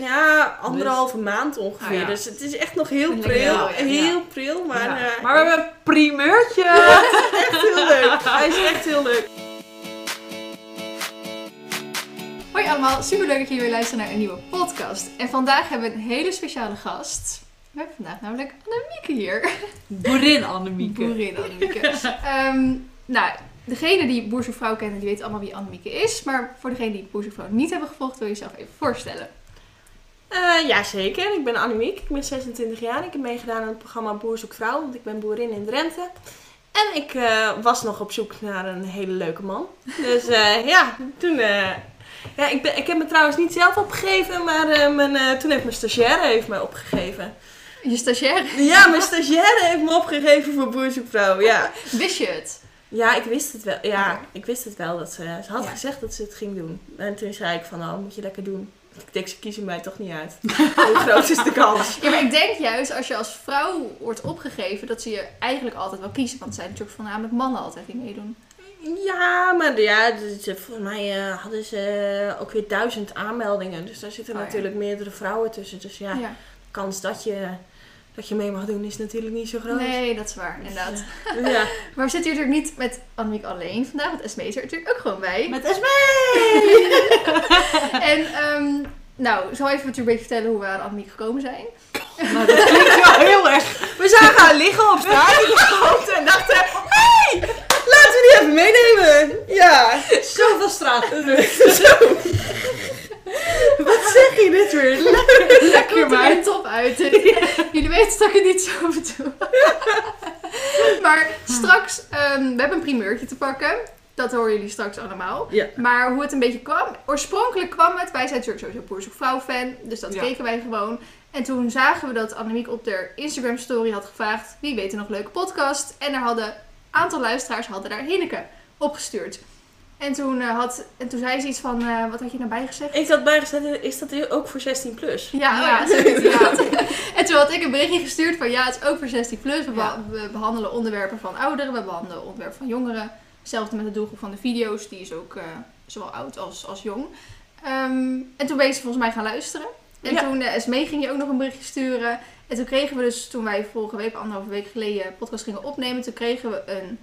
ja, anderhalve maand ongeveer. Ah, ja. Dus het is echt nog heel pril. ja. Heel pril, maar, Ja. eh, maar we hebben een primeurtje. echt heel leuk. Hij is echt heel leuk. Hoi allemaal, superleuk dat jullie weer luisteren naar een nieuwe podcast. En vandaag hebben we een hele speciale gast. We hebben vandaag namelijk Annemieke hier. Boerin Annemieke. Boerin Annemieke. Ehm, nou, degene die Boerzoekvrouw kennen, die weten allemaal wie Annemieke is. Maar voor degene die Boerzoekvrouw niet hebben gevolgd, wil je jezelf even voorstellen. Eh ja, zeker. Ik ben Annemiek. Ik ben 26 jaar. Ik heb meegedaan aan het programma Boer zoekt vrouw, want ik ben boerin in Drenthe. En ik eh, was nog op zoek naar een hele leuke man. Dus eh, ja, toen... ja, ik, ben, ik heb me trouwens niet zelf opgegeven, maar mijn, toen heeft mijn stagiaire heeft mij opgegeven. Je stagiair, Ja, mijn stagiaire heeft me opgegeven voor Boer zoekt vrouw, ja. wist je het? Ja, ik wist het wel. Ja, ik wist het wel. Dat ze, ze had Ja. gezegd dat ze het ging doen. En toen zei ik van, oh, moet je lekker doen. Ik denk, ze kiezen mij toch niet uit. Hoe groot is de kans? Ja, maar ik denk juist als je als vrouw wordt opgegeven, dat ze je eigenlijk altijd wel kiezen. Want het zijn natuurlijk voornamelijk mannen altijd die meedoen. Ja, maar ja, volgens mij eh, hadden ze ook weer duizend aanmeldingen. Dus daar zitten Oh, ja. natuurlijk meerdere vrouwen tussen. Dus Ja. kans dat je, dat je mee mag doen is natuurlijk niet zo groot. Nee, dat is waar, inderdaad. Ja. Maar we zitten hier natuurlijk niet met Annemiek alleen vandaag, want Esme is er natuurlijk ook gewoon bij. Met Esme. En, ehm, nou, zal even natuurlijk een beetje vertellen hoe we aan Annemiek gekomen zijn. Nou, dat klinkt wel heel erg. We zagen haar liggen op straat in de en dachten, hey, laten we die even meenemen. Ja. Zoveel straat. Zo. Wat zeg je dit weer? Lekker. Dat komt er weer top uit. Jullie weten dat ik het niet zo bedoel. maar straks, ehm, we hebben een primeurtje te pakken. Dat horen jullie straks allemaal. Ja. Maar hoe het een beetje kwam. Oorspronkelijk kwam het. Wij zijn natuurlijk sowieso Boer Vrouw fan. Dus dat Ja. keken wij gewoon. En toen zagen we dat Annemiek op haar Instagram story had gevraagd. Wie weet er nog leuke podcast. En er hadden een aantal luisteraars hadden daar Hinneke opgestuurd. En toen, eh, had, en toen zei ze iets van, eh, wat had je nou bijgezegd? Ik had bijgezet, is dat ook voor 16 plus? Ja, Ja. ja. En toen had ik een berichtje gestuurd van ja, het is ook voor 16 plus. We, Ja. beha- we behandelen onderwerpen van ouderen, we behandelen onderwerpen van jongeren. Hetzelfde met de doelgroep van de video's, die is ook eh, zowel oud als, als jong. Ehm, en toen ben je volgens mij gaan luisteren. En Ja. toen uh, Esmee ging je ook nog een berichtje sturen. En toen kregen we dus, toen wij vorige week, anderhalve week geleden, podcast gingen opnemen, toen kregen we een,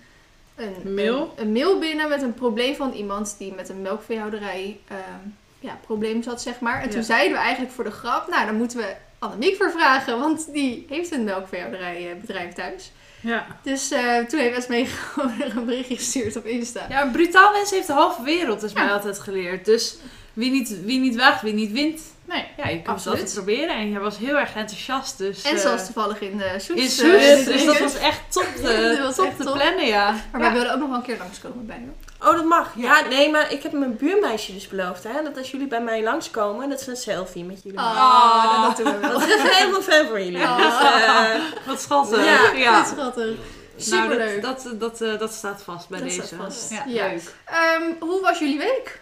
een, Mail? een, een mail binnen met een probleem van iemand die met een melkveehouderij ehm ja, probleem zat, zeg maar. En toen zeiden we eigenlijk voor de grap, nou, dan moeten we Annemiek voor vragen, want die heeft een melkveehouderijbedrijf thuis. Ja. Dus eh, toen heeft Esmee gewoon een berichtje gestuurd op Insta. ja, een brutaal mens heeft de halve wereld, is mij altijd geleerd. Dus wie niet, wie niet waagt, wie niet wint. Nee. Ja, je kunt het altijd proberen. En jij was heel erg enthousiast. Dus, En eh, zoals toevallig in de in eh, Soes. dit dus dat was echt top Dat te, was top echt te top. plannen, ja. Maar Ja. wij wilden ook nog wel een keer langskomen bij je. Oh, dat mag. Ja, nee, maar ik heb mijn buurmeisje dus beloofd, hè. Dat als jullie bij mij langskomen, dat ze een selfie met jullie maken. Ah, dat doen we wel. Ik ben helemaal fan van jullie. Oh. Dus, eh, Wat schattig. Ja, ja. Wat schattig. Nou, Superleuk. dat, dat, dat, eh, dat staat vast bij Dat deze. staat vast. Ja, Ja. leuk. Ehm, hoe was jullie week?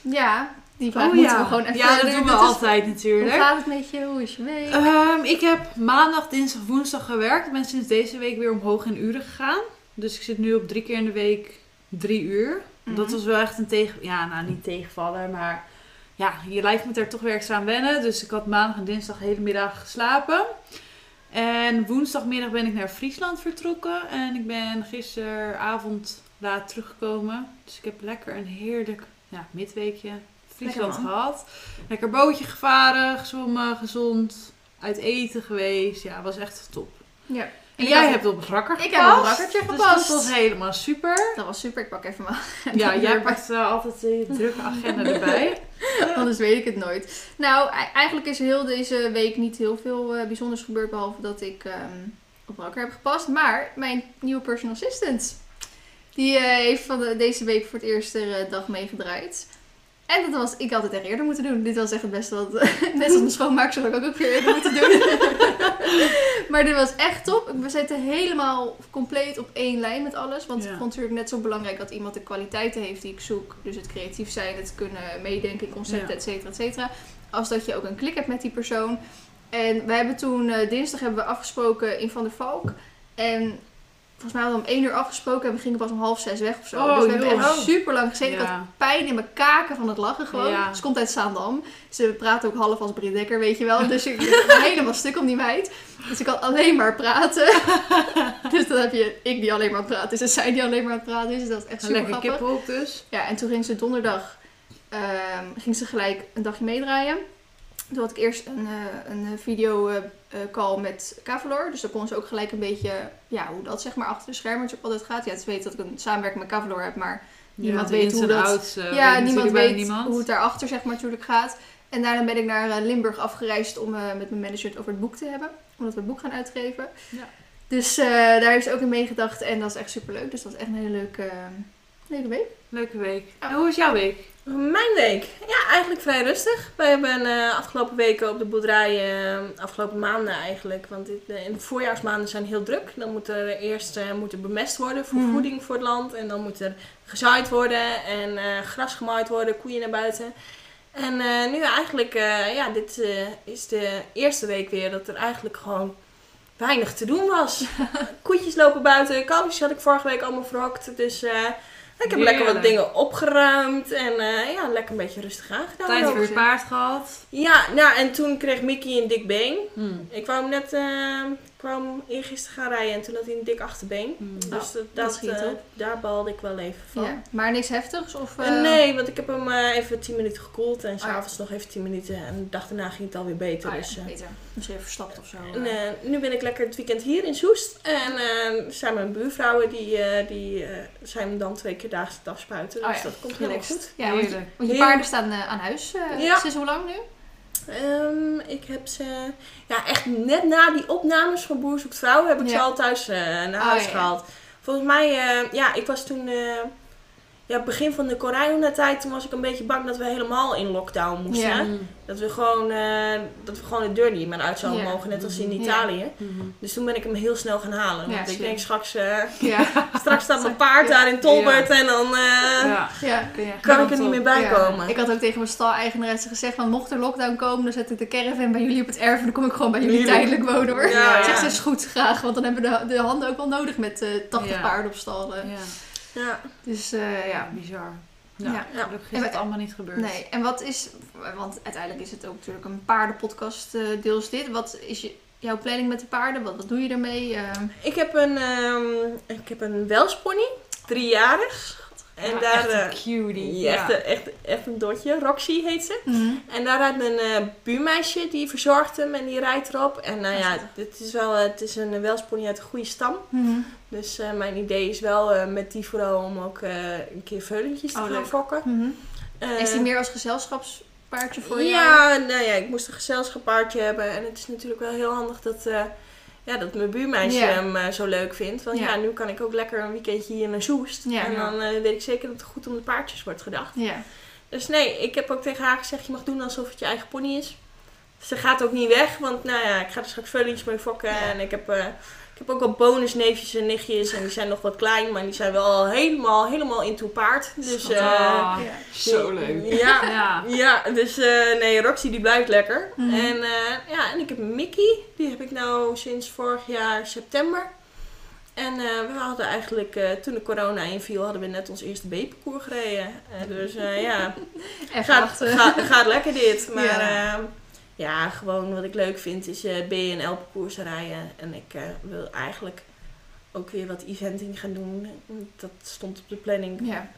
Ja, die vraag Oh moeten ja. we gewoon even ja, dat doen we is- altijd Hoe natuurlijk. gaat het met je? Hoe is je week? Ehm, ik heb maandag, dinsdag, woensdag gewerkt. Ik ben sinds deze week weer omhoog in uren gegaan. Dus ik zit nu op drie keer in de week drie uur. Mhm. Dat was wel echt een tegen... Ja, nou niet tegenvallen, maar... Ja, je lijf moet er toch weer extra aan wennen. Dus ik had maandag en dinsdag de hele middag geslapen. En woensdagmiddag ben ik naar Friesland vertrokken. En ik ben gisteravond laat teruggekomen. Dus ik heb lekker een heerlijk ja, midweekje Friesland gehad. Lekker bootje gevaren, gezwommen, gezond. Uit eten geweest. Ja, was echt top. Ja. En Ik jij had- hebt op het rakker Ik gepast. heb op het rakkertje Dus gepast. dat was helemaal super. Dat was super. Ik pak even mijn... Ja, jij pakt eh, altijd de drukke agenda erbij. Anders weet ik het nooit. Nou, e- eigenlijk is heel deze week niet heel veel eh, bijzonders gebeurd. Behalve dat ik ehm, op rakker heb gepast. Maar mijn nieuwe personal assistant. Die eh, heeft van de- deze week voor het eerst er eh, dag meegedraaid. En dat was, ik had het echt eerder moeten doen. Dit was echt het beste wat, net als mijn schoonmaakster had ik ook weer eerder moeten doen. maar dit was echt top. We zitten helemaal compleet op één lijn met alles. Want Ja. ik vond het natuurlijk net zo belangrijk dat iemand de kwaliteiten heeft die ik zoek. Dus het creatief zijn, het kunnen meedenken in concepten, Ja. et cetera, et cetera. Als dat je ook een klik hebt met die persoon. En we hebben toen, eh, dinsdag hebben we afgesproken in Van der Valk. En volgens mij hadden we om één uur afgesproken en we gingen pas om half zes weg of zo. Oh, dus we hebben echt super lang gezeten. Ik had pijn in mijn kaken van het lachen gewoon. Ja. Ze komt uit Zaandam. Ze praat ook half als Britt Dekker, weet je wel. Dus ik ben helemaal stuk om die meid. Dus ik kan alleen maar praten. dus dan heb je ik die alleen maar praten is en zij die alleen maar aan het praten is. Dus dat is echt Een super lekker grappig. kippenhok dus. Ja, en toen ging ze donderdag ehm, ging ze gelijk een dagje meedraaien. Toen had ik eerst een, eh, een video eh, call met Cavalor. Dus dan kon ze ook gelijk een beetje, ja, hoe dat zeg maar achter de schermen altijd gaat. Ja, ze weet dat ik een samenwerking met Cavalor heb, maar Niemand weet hoe dat- outs, eh, ja, weet niemand weet niemand. hoe het daarachter zeg maar natuurlijk gaat. En daarna ben ik naar eh, Limburg afgereisd om eh, met mijn manager het over het boek te hebben. Omdat we het boek gaan uitgeven. Ja. Dus eh, daar heeft ze ook in meegedacht en dat is echt super leuk. Dus dat was echt een hele leuke, leuke week. Leuke week. En hoe was jouw week? Mijn week? Ja, eigenlijk vrij rustig. We hebben eh, afgelopen weken op de boerderij, eh, afgelopen maanden eigenlijk, want dit, in de voorjaarsmaanden zijn heel druk. Dan moet er eerst eh, moet er bemest worden voor Mhm. voeding voor het land. En dan moet er gezaaid worden en gras gemaaid worden, koeien naar buiten. En nu eigenlijk, ja, dit is de eerste week weer dat er eigenlijk gewoon weinig te doen was. Koetjes lopen buiten, kalfjes had ik vorige week allemaal verhokt. Dus ik heb lekker wat dingen opgeruimd en eh, ja, lekker een beetje rustig aangedaan. Tijd voor je paard gehad. Ja, nou en toen kreeg Mickey een dik been. Hmm. Ik wou hem net, eh, hem eergisteren gaan rijden en toen had hij een dik achterbeen. Hmm. Dus dat, dat dat, schiet eh, daar balde ik wel even van. Ja. Maar niks heftigs? Of, Eh, eh, nee, want ik heb hem even 10 minuten gekoeld en ja. s'avonds nog even 10 minuten. En de dag daarna ging het alweer beter. Ah, ja, dus, beter. Misschien even verstapt of zo. en, nu ben ik lekker het weekend hier in Soest. En zijn mijn buurvrouwen die, die zijn dan twee keer daags het afspuiten. Dus Oh ja, dat komt relaxed. goed. Ja, want, je- Heerlijk. want je paarden staan aan huis. Sinds hoe lang nu? Ehm, ik heb ze, ja, echt net na die opnames van Boer zoekt vrouw heb ik ze al thuis eh, naar Oh, huis ja. gehaald. Volgens mij, eh, ja, ik was toen, eh, ja, begin van de corona-tijd, toen was ik een beetje bang dat we helemaal in lockdown moesten. Ja. Dat we gewoon, eh, dat we gewoon de deur niet meer uit zouden Ja. mogen, net als in. Italië. Hmm. Dus toen ben ik hem heel snel gaan halen. Want ik denk straks, eh, straks staat mijn paard daar in Tolbert en dan eh, kan ik er niet meer bij komen. Ik had ook tegen mijn stal-eigenaresse gezegd van mocht er lockdown komen, dan zet ik de caravan bij jullie op het erf en dan kom ik gewoon bij jullie Jullie. tijdelijk wonen hoor. Ja, ja. ze is goed graag, want dan hebben we de, de handen ook wel nodig met eh 80 Ja. paarden op stallen. Ja. Dus eh, ja, bizar. Ja, Ja. gelukkig is we- dat allemaal niet gebeurd. Nee, en wat is, want uiteindelijk is het ook natuurlijk een paardenpodcast eh, deels dit. Wat is je, jouw planning met de paarden? Wat, wat doe je ermee? Eh, Ik heb een, ehm ik heb een welspony, driejarig. En Ja, daar, echt eh, een cutie. ja, echt, echt, echt een dotje. Roxy heet ze. En daar had een eh, buurmeisje die verzorgt hem en die rijdt erop. En nou ja, het is wel het is een welspony uit een goede stam. Mhm. Dus eh, mijn idee is wel eh, met die vooral om ook eh, een keer veulentjes te Oh, gaan leuk. fokken. Mhm. Eh, Is die meer als gezelschapspaardje voor jou? ja, nou ja, ik moest een gezelschappaardje hebben. En het is natuurlijk wel heel handig dat, eh, ja, dat mijn buurmeisje hem eh, zo leuk vindt. Want ja. Ja. nu kan ik ook lekker een weekendje hier naar Soest. Ja. en dan eh, weet ik zeker dat het goed om de paardjes wordt gedacht. Dus nee, ik heb ook tegen haar gezegd, je mag doen alsof het je eigen pony is. Ze gaat ook niet weg, want nou ja, ik ga er straks veulentjes mee fokken. En ik heb, eh, ik heb ook al bonusneefjes en nichtjes. En die zijn nog wat klein, maar die zijn wel al helemaal, helemaal into paard. Dus eh, Ah, Ja. Zo leuk. Ja, Ja. ja, dus eh, nee, Roxy die blijft lekker. Mhm. En, eh, ja, en ik heb Mickey, die heb ik nou sinds vorig jaar september. En eh, we hadden eigenlijk, eh, toen de corona inviel, hadden we net ons eerste B-parcours gereden. Dus eh, ja, gaat, gaat, gaat lekker dit. Maar Ja. Ja. gewoon wat ik leuk vind is eh B&L-parcours rijden. En ik eh, wil eigenlijk ook weer wat eventing gaan doen. Dat stond op de planning. Ja.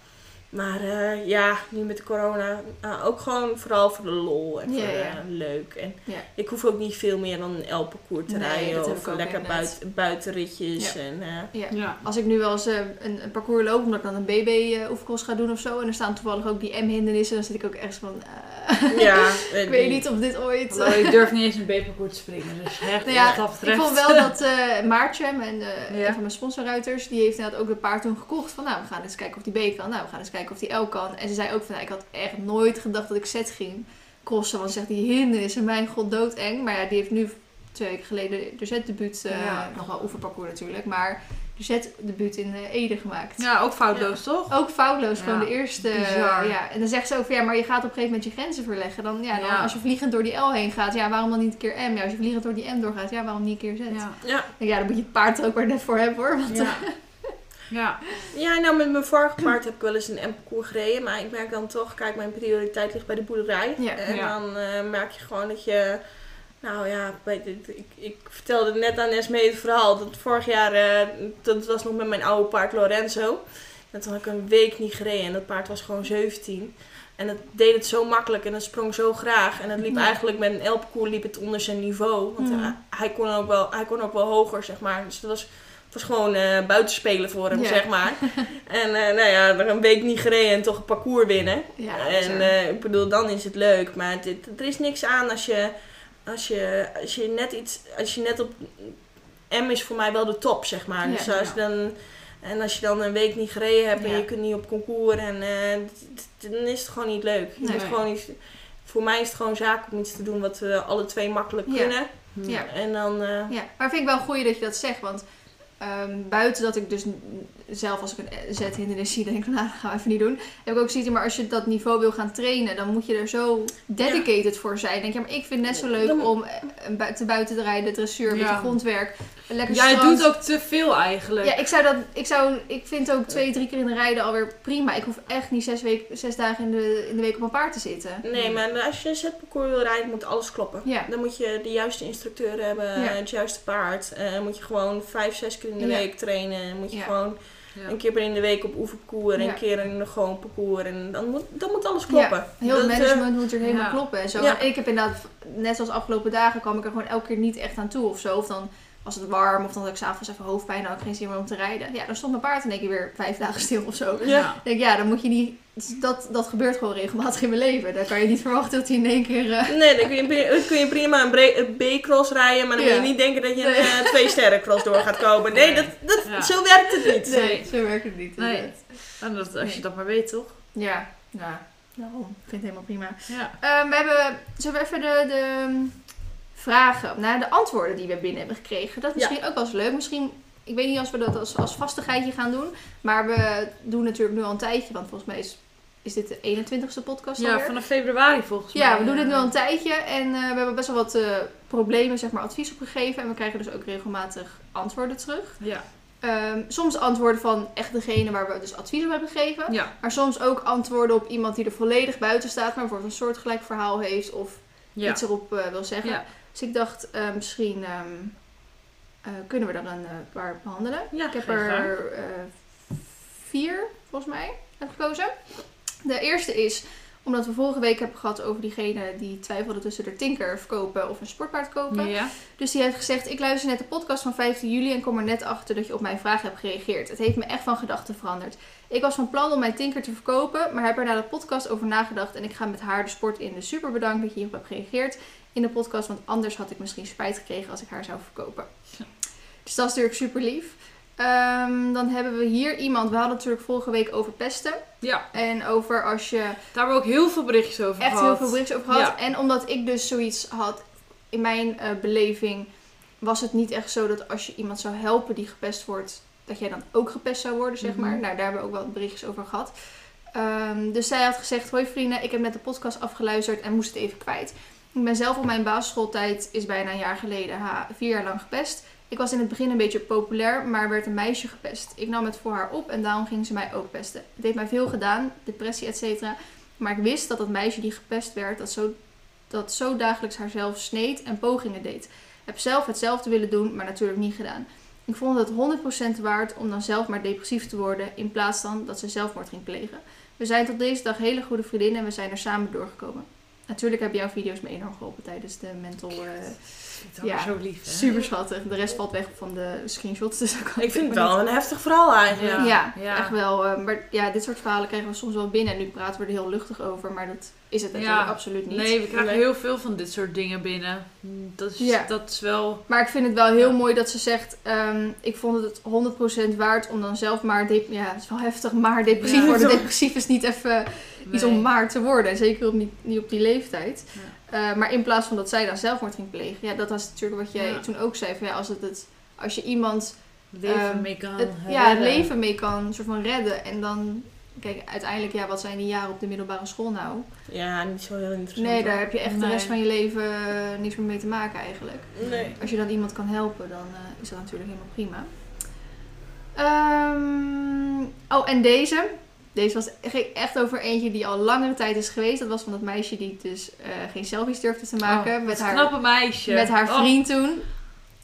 Maar eh, ja, nu met de corona, nou, ook gewoon vooral voor de lol en Ja, voor ja. eh, leuk. En Ja. ik hoef ook niet veel meer dan een L-parcours te Nee, rijden of lekker buiten, buitenritjes. Ja. En, eh, Ja. Ja. Als ik nu wel eens een, een parcours loop, omdat ik dan een BB-oefencross ga doen of zo. En er staan toevallig ook die M-hindernissen. Dan zit ik ook echt van, eh, ja, eh, ik weet niet of dit ooit... Ik durf niet eens een B-parcours te springen. Dus echt, Nou ja, wat dat ik vond wel dat eh, Maartje, mijn, eh, Ja. een van mijn sponsorruiters, die heeft inderdaad ook een paard toen gekocht. Van nou, we gaan eens kijken of die B kan. Nou, we gaan eens kijken of die L kan. En ze zei ook van, nou, ik had echt nooit gedacht dat ik set ging crossen. Want ze zegt, die hindernissen, mijn god, doodeng. Maar ja, die heeft nu twee weken geleden de zetdebuut, eh Ja. nog wel oefenparcours natuurlijk. Maar zetdebuut in eh, Ede gemaakt. Ja, ook foutloos, toch? Ook foutloos, Ja, gewoon de eerste. bizar. ja. En dan zegt ze ook van ja, maar je gaat op een gegeven moment je grenzen verleggen. Dan, ja, dan, Ja. Als je vliegend door die L heen gaat, ja, waarom dan niet een keer M? Ja, als je vliegend door die M doorgaat, ja, waarom niet een keer Z? Ja. Ja. Ja, dan moet je het paard er ook maar net voor hebben hoor. Want, Ja. ja. ja, nou met mijn vorige paard heb ik wel eens een M-parcours gereden. Maar ik merk dan toch, kijk, mijn prioriteit ligt bij de boerderij. Ja. En Ja. dan eh, merk je gewoon dat je... Nou ja, ik, ik vertelde net aan Esmee het verhaal. Dat vorig jaar, eh, dat was nog met mijn oude paard Lorenzo. En toen had ik een week niet gereden. En dat paard was gewoon 17. En dat deed het zo makkelijk en dat sprong zo graag. En het liep Ja. eigenlijk met een L-parcours liep het onder zijn niveau. Want hij, kon ook wel, hij kon ook wel hoger, zeg maar. Dus dat was, het was gewoon eh buitenspelen voor hem, Ja. zeg maar. en eh, nou ja, een week niet gereden en toch een parcours winnen. ja, en ik bedoel, dan is het leuk. Maar dit, er is niks aan als je, als je, als je net iets, als je net op M is voor mij wel de top, zeg maar. Ja. dus als dan, en als je dan een week niet gereden hebt en Ja. je kunt niet op concours, en, eh, dan is het gewoon niet leuk. Je Nee. moet gewoon iets, voor mij is het gewoon zaak om iets te doen wat we alle twee makkelijk kunnen. Ja. En dan, eh, Ja, maar vind ik wel goed dat je dat zegt. Want ehm, buiten dat ik dus zelf als ik een Z-hindernis zie, denk ik, nou, dat gaan we even niet doen. Heb ik ook zoiets, maar als je dat niveau wil gaan trainen, dan moet je er zo dedicated voor zijn. Denk je, maar ik vind het net zo leuk Dan- om eh, te buiten te rijden, dressuur, Ja. beetje grondwerk, lekker Jij strand. doet ook te veel eigenlijk. Ja, ik zou dat, ik zou, ik vind ook twee, drie keer in de rijden alweer prima. Ik hoef echt niet zes, week, zes dagen in de, in de week op een paard te zitten. nee, maar als je een zetparcours wil rijden, moet alles kloppen. Ja. Dan moet je de juiste instructeur hebben, Ja. het juiste paard. Eh moet je gewoon vijf, zes keer in de Ja. week trainen. Moet je Ja. gewoon Ja. Een keer per in de week op oefenparcours en Ja. een keer in een gewoon parcours. En dan moet, dan moet alles kloppen. Heel het Dat, eh, management moet er helemaal ja. kloppen en zo. Ik heb inderdaad, net zoals afgelopen dagen, kwam ik er gewoon elke keer niet echt aan toe of zo. Of dan was het warm, of dan had ik s'avonds even hoofdpijn en had ik geen zin meer om te rijden. Ja, dan stond mijn paard in één keer weer vijf dagen stil of zo. Ja. Ik denk, ja, dan moet je niet... Dat, dat gebeurt gewoon regelmatig in mijn leven. Dan kan je niet verwachten dat hij in één keer... eh, Nee, dan kun je, kun je prima een B-cross rijden, maar dan Ja. moet je niet denken dat je een Nee. eh, twee sterren cross door gaat kopen. Nee, dat, dat, Ja. zo werkt het niet. Nee, zo werkt het niet. Nee. En dat, als je dat maar weet, toch? Ja, ja. Daarom. Ik vind het helemaal prima. Ja. Ehm, we hebben, zullen we even de, de vragen, nou, de antwoorden die we binnen hebben gekregen. Dat is misschien ook wel eens leuk. Misschien, ik weet niet als we dat als, als vastigheidje gaan doen. Maar we doen natuurlijk nu al een tijdje, want volgens mij is, is dit de 21ste podcast Ja, alweer. vanaf februari volgens mij. Ja, we doen dit nu al een tijdje en eh, we hebben best wel wat eh, problemen, zeg maar, advies opgegeven. En we krijgen dus ook regelmatig antwoorden terug. Ja. Ehm, soms antwoorden van echt degene waar we dus advies op hebben gegeven. Ja. Maar soms ook antwoorden op iemand die er volledig buiten staat, maar bijvoorbeeld een soortgelijk verhaal heeft of Ja. iets erop eh, wil zeggen. Ja. Dus ik dacht, eh, misschien ehm, eh, kunnen we er een eh, paar behandelen. Ja, ik heb er vier, volgens mij, heb gekozen. De eerste is, omdat we vorige week hebben gehad over diegene die twijfelde tussen de tinker verkopen of een sportpaard kopen. Ja. Dus die heeft gezegd, ik luister net de podcast van 15 juli en kom er net achter dat je op mijn vraag hebt gereageerd. Het heeft me echt van gedachten veranderd. Ik was van plan om mijn tinker te verkopen, maar heb er na de podcast over nagedacht en ik ga met haar de sport in. Dus super bedankt dat je hierop hebt gereageerd in de podcast, want anders had ik misschien spijt gekregen als ik haar zou verkopen. Dus dat is natuurlijk super lief. Ehm, dan hebben we hier iemand, we hadden natuurlijk vorige week over pesten. ja, En over als je daar hebben we ook heel veel berichtjes over echt gehad. heel veel berichten over gehad. Ja. En omdat ik dus zoiets had, in mijn eh, beleving, was het niet echt zo dat als je iemand zou helpen die gepest wordt, dat jij dan ook gepest zou worden, zeg Mhm. maar. Nou, daar hebben we ook wel berichtjes over gehad. Ehm, dus zij had gezegd, hoi vrienden, ik heb net de podcast afgeluisterd en moest het even kwijt. Ik ben zelf op mijn basisschooltijd, is bijna een jaar geleden, ha, vier jaar lang gepest. Ik was in het begin een beetje populair, maar werd een meisje gepest. Ik nam het voor haar op en daarom ging ze mij ook pesten. Het heeft mij veel gedaan, depressie, et cetera. Maar ik wist dat dat meisje die gepest werd, dat zo, dat zo dagelijks haarzelf sneed en pogingen deed. Heb zelf hetzelfde willen doen, maar natuurlijk niet gedaan. Ik vond het 100% waard om dan zelf maar depressief te worden, in plaats van dat ze zelfmoord ging plegen. We zijn tot deze dag hele goede vriendinnen en we zijn er samen doorgekomen. Natuurlijk hebben jouw video's me enorm geholpen tijdens de mental... eh, Dat Ja, ja, zo lief, hè? super schattig. De rest valt weg van de screenshots. Dus Ik vind het wel niet. een heftig verhaal eigenlijk. Ja. Ja, Ja. echt wel. eh, maar ja, dit soort verhalen krijgen we soms wel binnen. En nu praten we er heel luchtig over, maar dat is het natuurlijk Ja. absoluut niet. Nee, we krijgen heel veel van dit soort dingen binnen. Dat is, Ja. dat is wel... Maar ik vind het wel heel Ja. mooi dat ze zegt: ehm, Ik vond het 100% waard om dan zelf maar. dep- Ja, het is wel heftig, maar depressief Ja. worden. Depressief is niet even iets om maar te worden. Zeker op niet, niet op die leeftijd. Eh, maar in plaats van dat zij dan zelfmoord ging plegen. Ja, dat was natuurlijk wat jij Ja. toen ook zei. Van, ja, als, het het, als je iemand Leven Ehm, mee kan het, ja, het leven mee kan soort van redden. En dan, kijk, uiteindelijk, ja, wat zijn die jaren op de middelbare school nou? Ja, niet zo heel interessant. Nee, daar heb je echt de rest van je leven eh, niks meer mee te maken eigenlijk. Nee. Als je dan iemand kan helpen, dan eh, is dat natuurlijk helemaal prima. Ehm, oh, en deze. Deze was ging echt over eentje die al langere tijd is geweest. Dat was van dat meisje die dus eh, geen selfies durfde te maken. Oh, met, dat haar, knappe meisje. met haar Oh, vriend toen.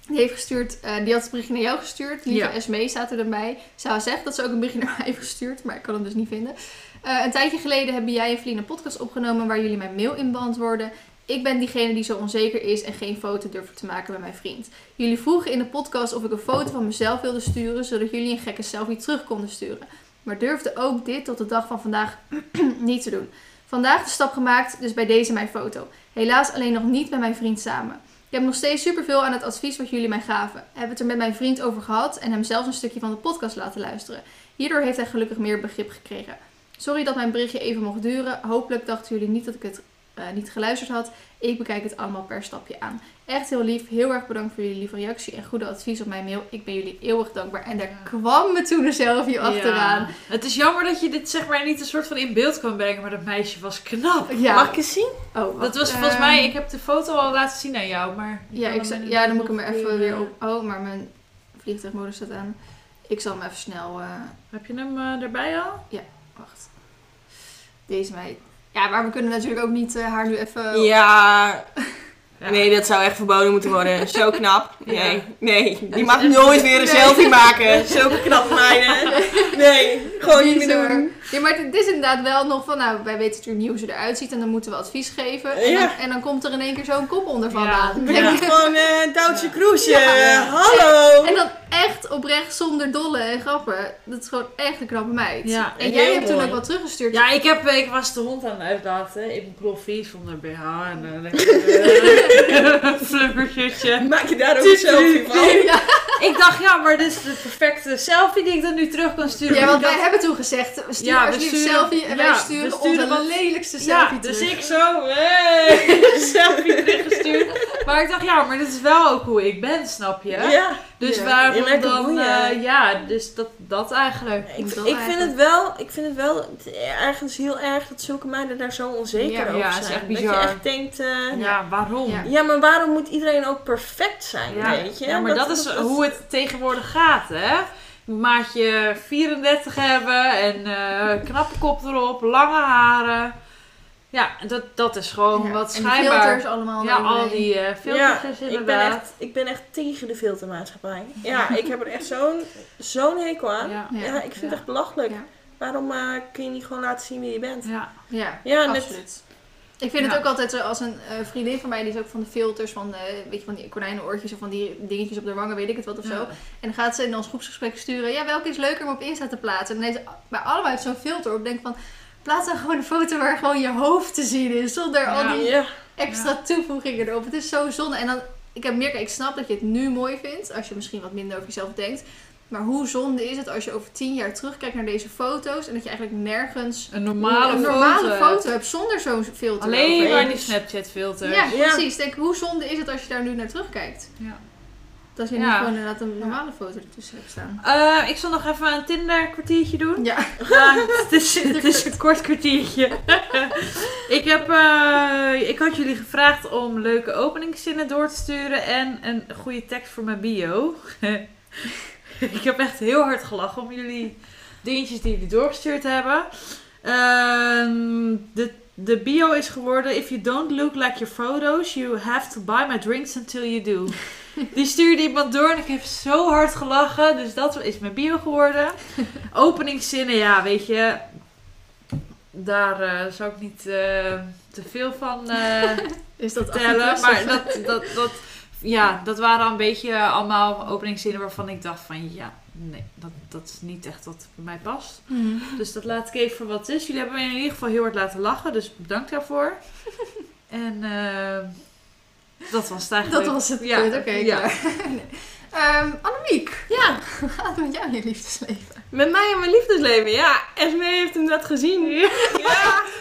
Die heeft gestuurd, eh, die had het berichtje naar jou gestuurd. Lieve Ja. Esmee staat er. Ze zegt dat ze ook een berichtje naar mij heeft gestuurd, maar ik kan hem dus niet vinden. Eh, een tijdje geleden hebben jij en Vlien een podcast opgenomen waar jullie mijn mail in beantwoorden. Ik ben diegene die zo onzeker is en geen foto durfde te maken bij mijn vriend. Jullie vroegen in de podcast of ik een foto van mezelf wilde sturen, zodat jullie een gekke selfie terug konden sturen. Maar durfde ook dit tot de dag van vandaag niet te doen. Vandaag de stap gemaakt, dus bij deze mijn foto. Helaas alleen nog niet met mijn vriend samen. Ik heb nog steeds superveel aan het advies wat jullie mij gaven. Heb het er met mijn vriend over gehad en hem zelfs een stukje van de podcast laten luisteren. Hierdoor heeft hij gelukkig meer begrip gekregen. Sorry dat mijn berichtje even mocht duren. Hopelijk dachten jullie niet dat ik het eh, niet geluisterd had. Ik bekijk het allemaal per stapje aan. Echt heel lief. Heel erg bedankt voor jullie lieve reactie en goede advies op mijn mail. Ik ben jullie eeuwig dankbaar. En daar Ja. kwam me toen een selfie achteraan. Ja. Het is jammer dat je dit zeg maar niet een soort van in beeld kan brengen, maar dat meisje was knap. Ja. Mag ik eens zien? Oh, wacht. Dat was volgens Ehm, mij, ik heb de foto al laten zien aan jou, maar... Ja, ik, ja, dan moet ik hem even weer op. Oh, maar mijn vliegtuigmodus staat aan. Ik zal hem even snel. eh, Heb je hem eh, erbij al? wacht. Deze meid. Ja, maar we kunnen natuurlijk ook niet eh, haar nu even. Ja. Ja. Nee, dat zou echt verboden moeten worden. Zo knap. Nee, Ja. nee. Die mag nooit weer een Nee. selfie maken. Zulke knappe meiden. Nee, gewoon niet meer doen. Ja, maar het is inderdaad wel nog van, nou, wij weten natuurlijk niet hoe ze eruit ziet en dan moeten we advies geven. En, Ja. dan, en dan komt er in één keer zo'n kop onder Ja. vandaan. Ben je gewoon eh Duitse Kroes. eh, Ja. Hallo. En dan echt oprecht zonder dolle en grappen. Dat is gewoon echt een knappe meid. Ja, en jij hebt toen ook wat teruggestuurd. Ja, ik, heb, ik was de hond aan het uitlaten in mijn kloffie zonder BH en een lekker flubbershirtje. Maak je daar ook een selfie van? Ja, Ik dacht, ja, maar dit is de perfecte selfie die ik dan nu terug kan sturen. ja, want wij dacht- hebben toen gezegd, we sturen Ja, we alsjeblieft een sturen- selfie en ja, wij we sturen, sturen onze lelijkste Ja, selfie dus terug. ik zo, hey, selfie teruggestuurd. Maar ik dacht, ja, maar dit is wel ook hoe ik ben, snap je? Ja. Dus Ja. Waarom dan, eh, ja, dus dat, dat eigenlijk. Ik, vind het wel, ik vind het wel ergens heel erg dat zulke meiden daar zo onzeker Ja, over ja, zijn. is echt Dat je echt denkt, eh, Ja, waarom? Ja. ja, maar waarom moet iedereen ook perfect zijn, Ja, weet je? ja, maar dat, is hoe het tegenwoordig gaat, hè? Je moet maatje 34 hebben en eh knappe kop erop, lange haren. Ja, dat, dat is gewoon Ja, wat schijnbaar. filters allemaal. ja, al die eh filters Ja, is ik ben, inderdaad. echt, ik ben echt tegen de filtermaatschappij. Ja, ik heb er echt zo'n zo'n hekel aan. Ja, Ja, Ja. ik vind het echt belachelijk. Ja. Waarom eh, kun je niet gewoon laten zien wie je bent? ja. Ja, Ja, net- absoluut. Ik vind het ook altijd zo als een eh, vriendin van mij, die is ook van de filters, van, eh, weet je, van die konijnenoortjes of van die dingetjes op de wangen, weet ik het wat of zo. En dan gaat ze in ons groepsgesprek sturen, ja, welke is leuker om op Insta te plaatsen? En dan heeft ze bij allemaal heeft zo'n filter op. Denk van, plaats dan gewoon een foto waar gewoon je hoofd te zien is, zonder al die Ja, extra toevoegingen erop. Het is zo zonde. En dan, ik heb meer, kijk, ik snap dat je het nu mooi vindt, als je misschien wat minder over jezelf denkt. Maar hoe zonde is het als je over tien jaar terugkijkt naar deze foto's en dat je eigenlijk nergens Een normale, een normale foto. foto, hebt zonder zo'n filter. Alleen maar die Snapchat filters. Ja, Ja. precies. Denk, hoe zonde is het als je daar nu naar terugkijkt? Ja. Dat je Ja. niet gewoon inderdaad een normale foto ertussen hebt staan. Eh, ik zal nog even een Tinder kwartiertje doen. Ja. Het is, het is een kort kwartiertje. ik, heb, eh, ik had jullie gevraagd om leuke openingszinnen door te sturen en een goede tekst voor mijn bio. ik heb echt heel hard gelachen om jullie dingetjes die jullie doorgestuurd hebben. Ehm, de, de bio is geworden: If you don't look like your photos, you have to buy my drinks until you do. Die stuurde iemand door en ik heb zo hard gelachen. Dus dat is mijn bio geworden. Openingszinnen, ja, weet je. Daar eh, zou ik niet eh, te veel van eh, Is dat vertellen. 18 plus? Maar dat, dat, dat, ja, dat waren een beetje allemaal openingszinnen waarvan ik dacht van ja, nee, dat, dat is niet echt wat bij mij past. Mhm. Dus dat laat ik even voor wat het is. Jullie hebben me in ieder geval heel hard laten lachen, dus bedankt daarvoor. en dat was het eigenlijk. Dat was het Ja, punt. Oké, ja. nee. Ehm, Annemiek, ja, hoe gaat het met jou in je liefdesleven? met mij en mijn liefdesleven. Ja, Esme heeft hem net gezien. Ja,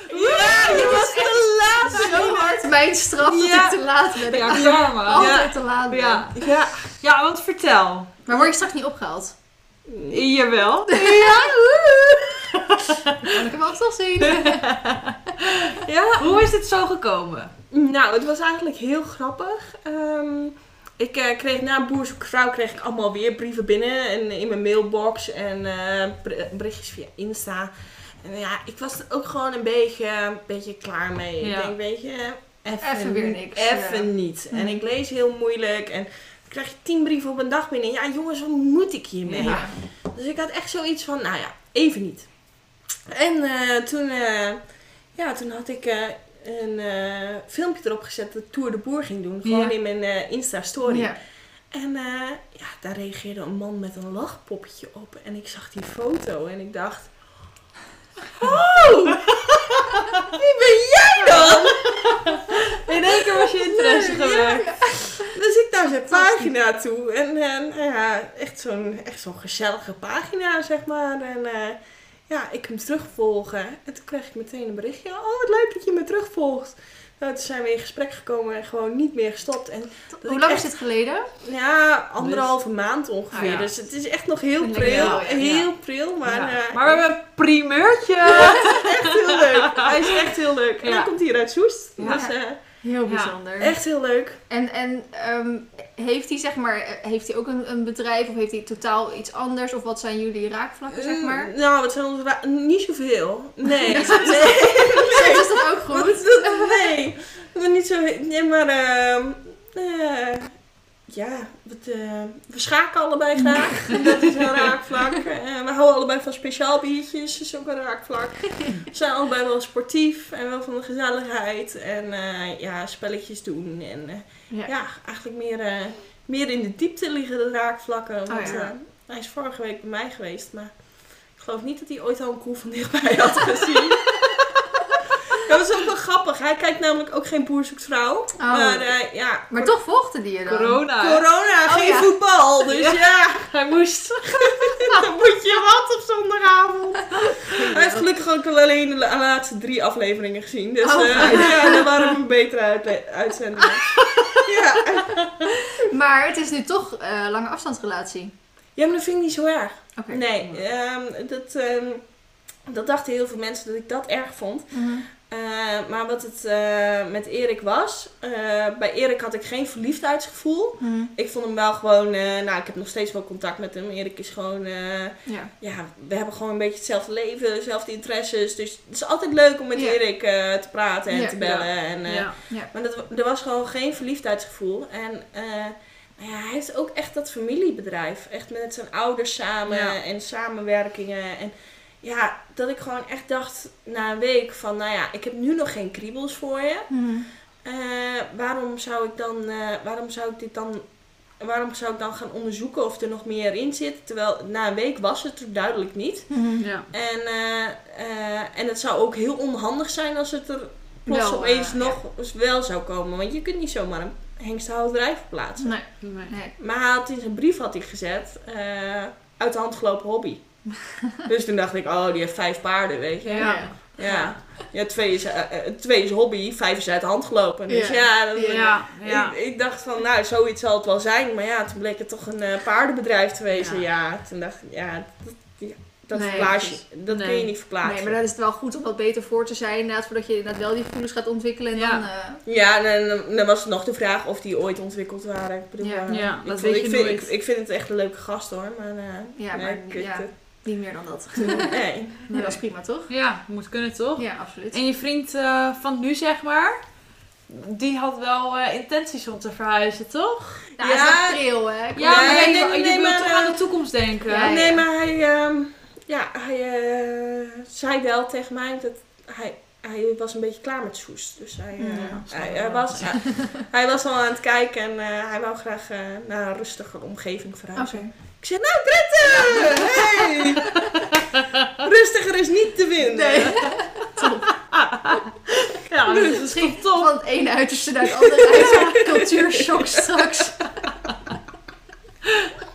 ja, je was te laat. Zo hard mijn straf dat Ja. ik te laat ben. Ja, karma. altijd te laat ben. Ja. Ja, Ja, want vertel. Maar word je straks niet opgehaald? Jawel. Kan ik hem ook nog zien? Ja, Hoe is dit zo gekomen? Nou, het was eigenlijk heel grappig. Ehm, ik eh, kreeg na Boer vrouw kreeg ik allemaal weer brieven binnen en in mijn mailbox en eh, ber- berichtjes via Insta. En ja, ik was er ook gewoon een beetje, een beetje klaar mee. Ja. Ik denk, weet je, Even weer niks, Even ja. niet. En Mhm. ik lees heel moeilijk en dan krijg je tien brieven op een dag binnen. Ja, jongens, wat moet ik hiermee? Ja. Dus ik had echt zoiets van, nou ja, even niet. En eh, toen, eh, ja, toen had ik eh, een eh, filmpje erop gezet dat Tour de Boer ging doen. Gewoon Ja. in mijn eh, Insta-story. Ja. En eh, ja, daar reageerde een man met een lachpoppetje op. En ik zag die foto en ik dacht... Oh! Wie ben jij dan? In één keer was je interesse gewekt. Dus ik naar zijn pagina toe. En eh, nou ja, echt zo'n echt zo'n gezellige pagina, zeg maar. En ja, ik hem terugvolgen. En toen kreeg ik meteen een berichtje. Oh, wat leuk dat je me terugvolgt. Nou, toen zijn we in gesprek gekomen en gewoon niet meer gestopt. En dat Hoe lang echt- is dit geleden? Ja, anderhalve maand ongeveer. Ah, ja. Dus het is echt nog heel pril. wel, ja. Heel pril, maar, Ja. eh, Maar we hebben een primeurtje. echt heel leuk. Hij is echt heel leuk. En hij komt hier uit Soest. Ja. Dus eh, Heel Ja. bijzonder. echt heel leuk. En, en ehm, heeft hij zeg maar, eh, heeft hij ook een, een bedrijf of heeft hij totaal iets anders? Of wat zijn jullie raakvlakken zeg maar? Mm, Nou, wat zijn onze Niet zoveel. Nee. nee. Soms is dat ook Wat- goed. dat- nee, maar niet zo. Nee, maar eh, ja, eh, we schaken allebei graag. dat is een raakvlak. Eh, we houden allebei van speciaal biertjes, dat is ook een raakvlak. We zijn allebei wel sportief en wel van de gezelligheid en eh, ja, spelletjes doen. En Ja. ja, eigenlijk meer, meer in de diepte liggen de raakvlakken. Want Oh, ja. eh, hij is vorige week bij mij geweest, maar ik geloof niet dat hij ooit al een koe van dichtbij had gezien. Dat is ook wel grappig. Hij kijkt namelijk ook geen boer zoekt vrouw. Maar eh, ja, Maar toch volgde die je dan? Corona. corona, Oh, geen ja. voetbal. Dus Ja. ja, Hij moest. dan moet je wat op zondagavond. Hij heeft gelukkig ook alleen de la- laatste drie afleveringen gezien. Dus Oh, eh, ja, dan waren we beter uit, uitzendingen. ja. Maar het is nu toch eh lange afstandsrelatie. ja, maar dat vind ik niet zo erg. Oké. Nee, ehm, dat, ehm, dat dachten heel veel mensen dat ik dat erg vond. Mhm. Eh, maar wat het eh, met Erik was, eh, bij Erik had ik geen verliefdheidsgevoel. Mhm. Ik vond hem wel gewoon, nou ik heb nog steeds wel contact met hem. Erik is gewoon, Ja. ja, we hebben gewoon een beetje hetzelfde leven, dezelfde interesses. Dus het is altijd leuk om met Ja. Erik te praten en Ja. te bellen. En. Maar dat, er was gewoon geen verliefdheidsgevoel. En ja, hij heeft ook echt dat familiebedrijf. Echt met zijn ouders samen en samenwerkingen. En ja, dat ik gewoon echt dacht na een week van, nou ja, ik heb nu nog geen kriebels voor je. Mhm. Eh, waarom zou ik dan, eh, waarom zou ik dit dan, waarom zou ik dan gaan onderzoeken of er nog meer in zit? Terwijl na een week was het er duidelijk niet. Mhm. Ja. En, eh, eh, en het zou ook heel onhandig zijn als het er plots Wel, opeens nog eens wel zou komen. Want je kunt niet zomaar een hengstenhouderij verplaatsen. Nee. Nee. nee. Maar hij had in zijn brief had hij gezet, eh, uit de hand gelopen hobby. dus toen dacht ik, oh, die heeft vijf paarden, weet je. Ja. Ja, ja twee, is, eh, eh, twee is hobby, vijf is uit de hand gelopen. Dus Ja. ja, dat- Ja. Ja. Ik, ik dacht van, nou, zoiets zal het wel zijn. Maar ja, toen bleek het toch een eh, paardenbedrijf te wezen. Ja. toen dacht ik, ja, dat, dat, Nee, verplaats je, dat kun je niet verplaatsen. Nee, maar dan is het wel goed om wat beter voor te zijn, inderdaad, voordat je inderdaad wel die gevoelens gaat ontwikkelen. En Ja. dan, Ja, en dan, dan was het nog de vraag of die ooit ontwikkeld waren. Ik bedoel, Ja. Ja, ik dat vond- weet ik je vind, nooit. Ik, ik vind het echt een leuke gast hoor, maar... eh, Ja, nee, maar ik weet ja. het. Niet meer dan dat. Nee. Nee, dat is prima, toch? Ja, moet kunnen toch? Ja, absoluut. En je vriend eh, van nu, zeg maar, die had wel eh, intenties om te verhuizen, toch? Ja, is Ja. wel pril, hè? Ja, maar Nee, je, nee, je nee, wilt maar, toch eh, aan de toekomst denken? Ja, ja. Nee, maar hij, ehm, ja, hij eh, zei wel tegen mij dat hij, hij was een beetje klaar met Soest. Dus hij, eh, Ja, snap hij, was, hij was al aan het kijken en eh, hij wou graag eh, naar een rustige omgeving verhuizen. Ik zei, nou Drenthe! Hey! Rustiger is niet te vinden. Nee. Ja, dus dat is Misschien toch top. van het ene uiterste naar het andere uit. Cultuurshock straks.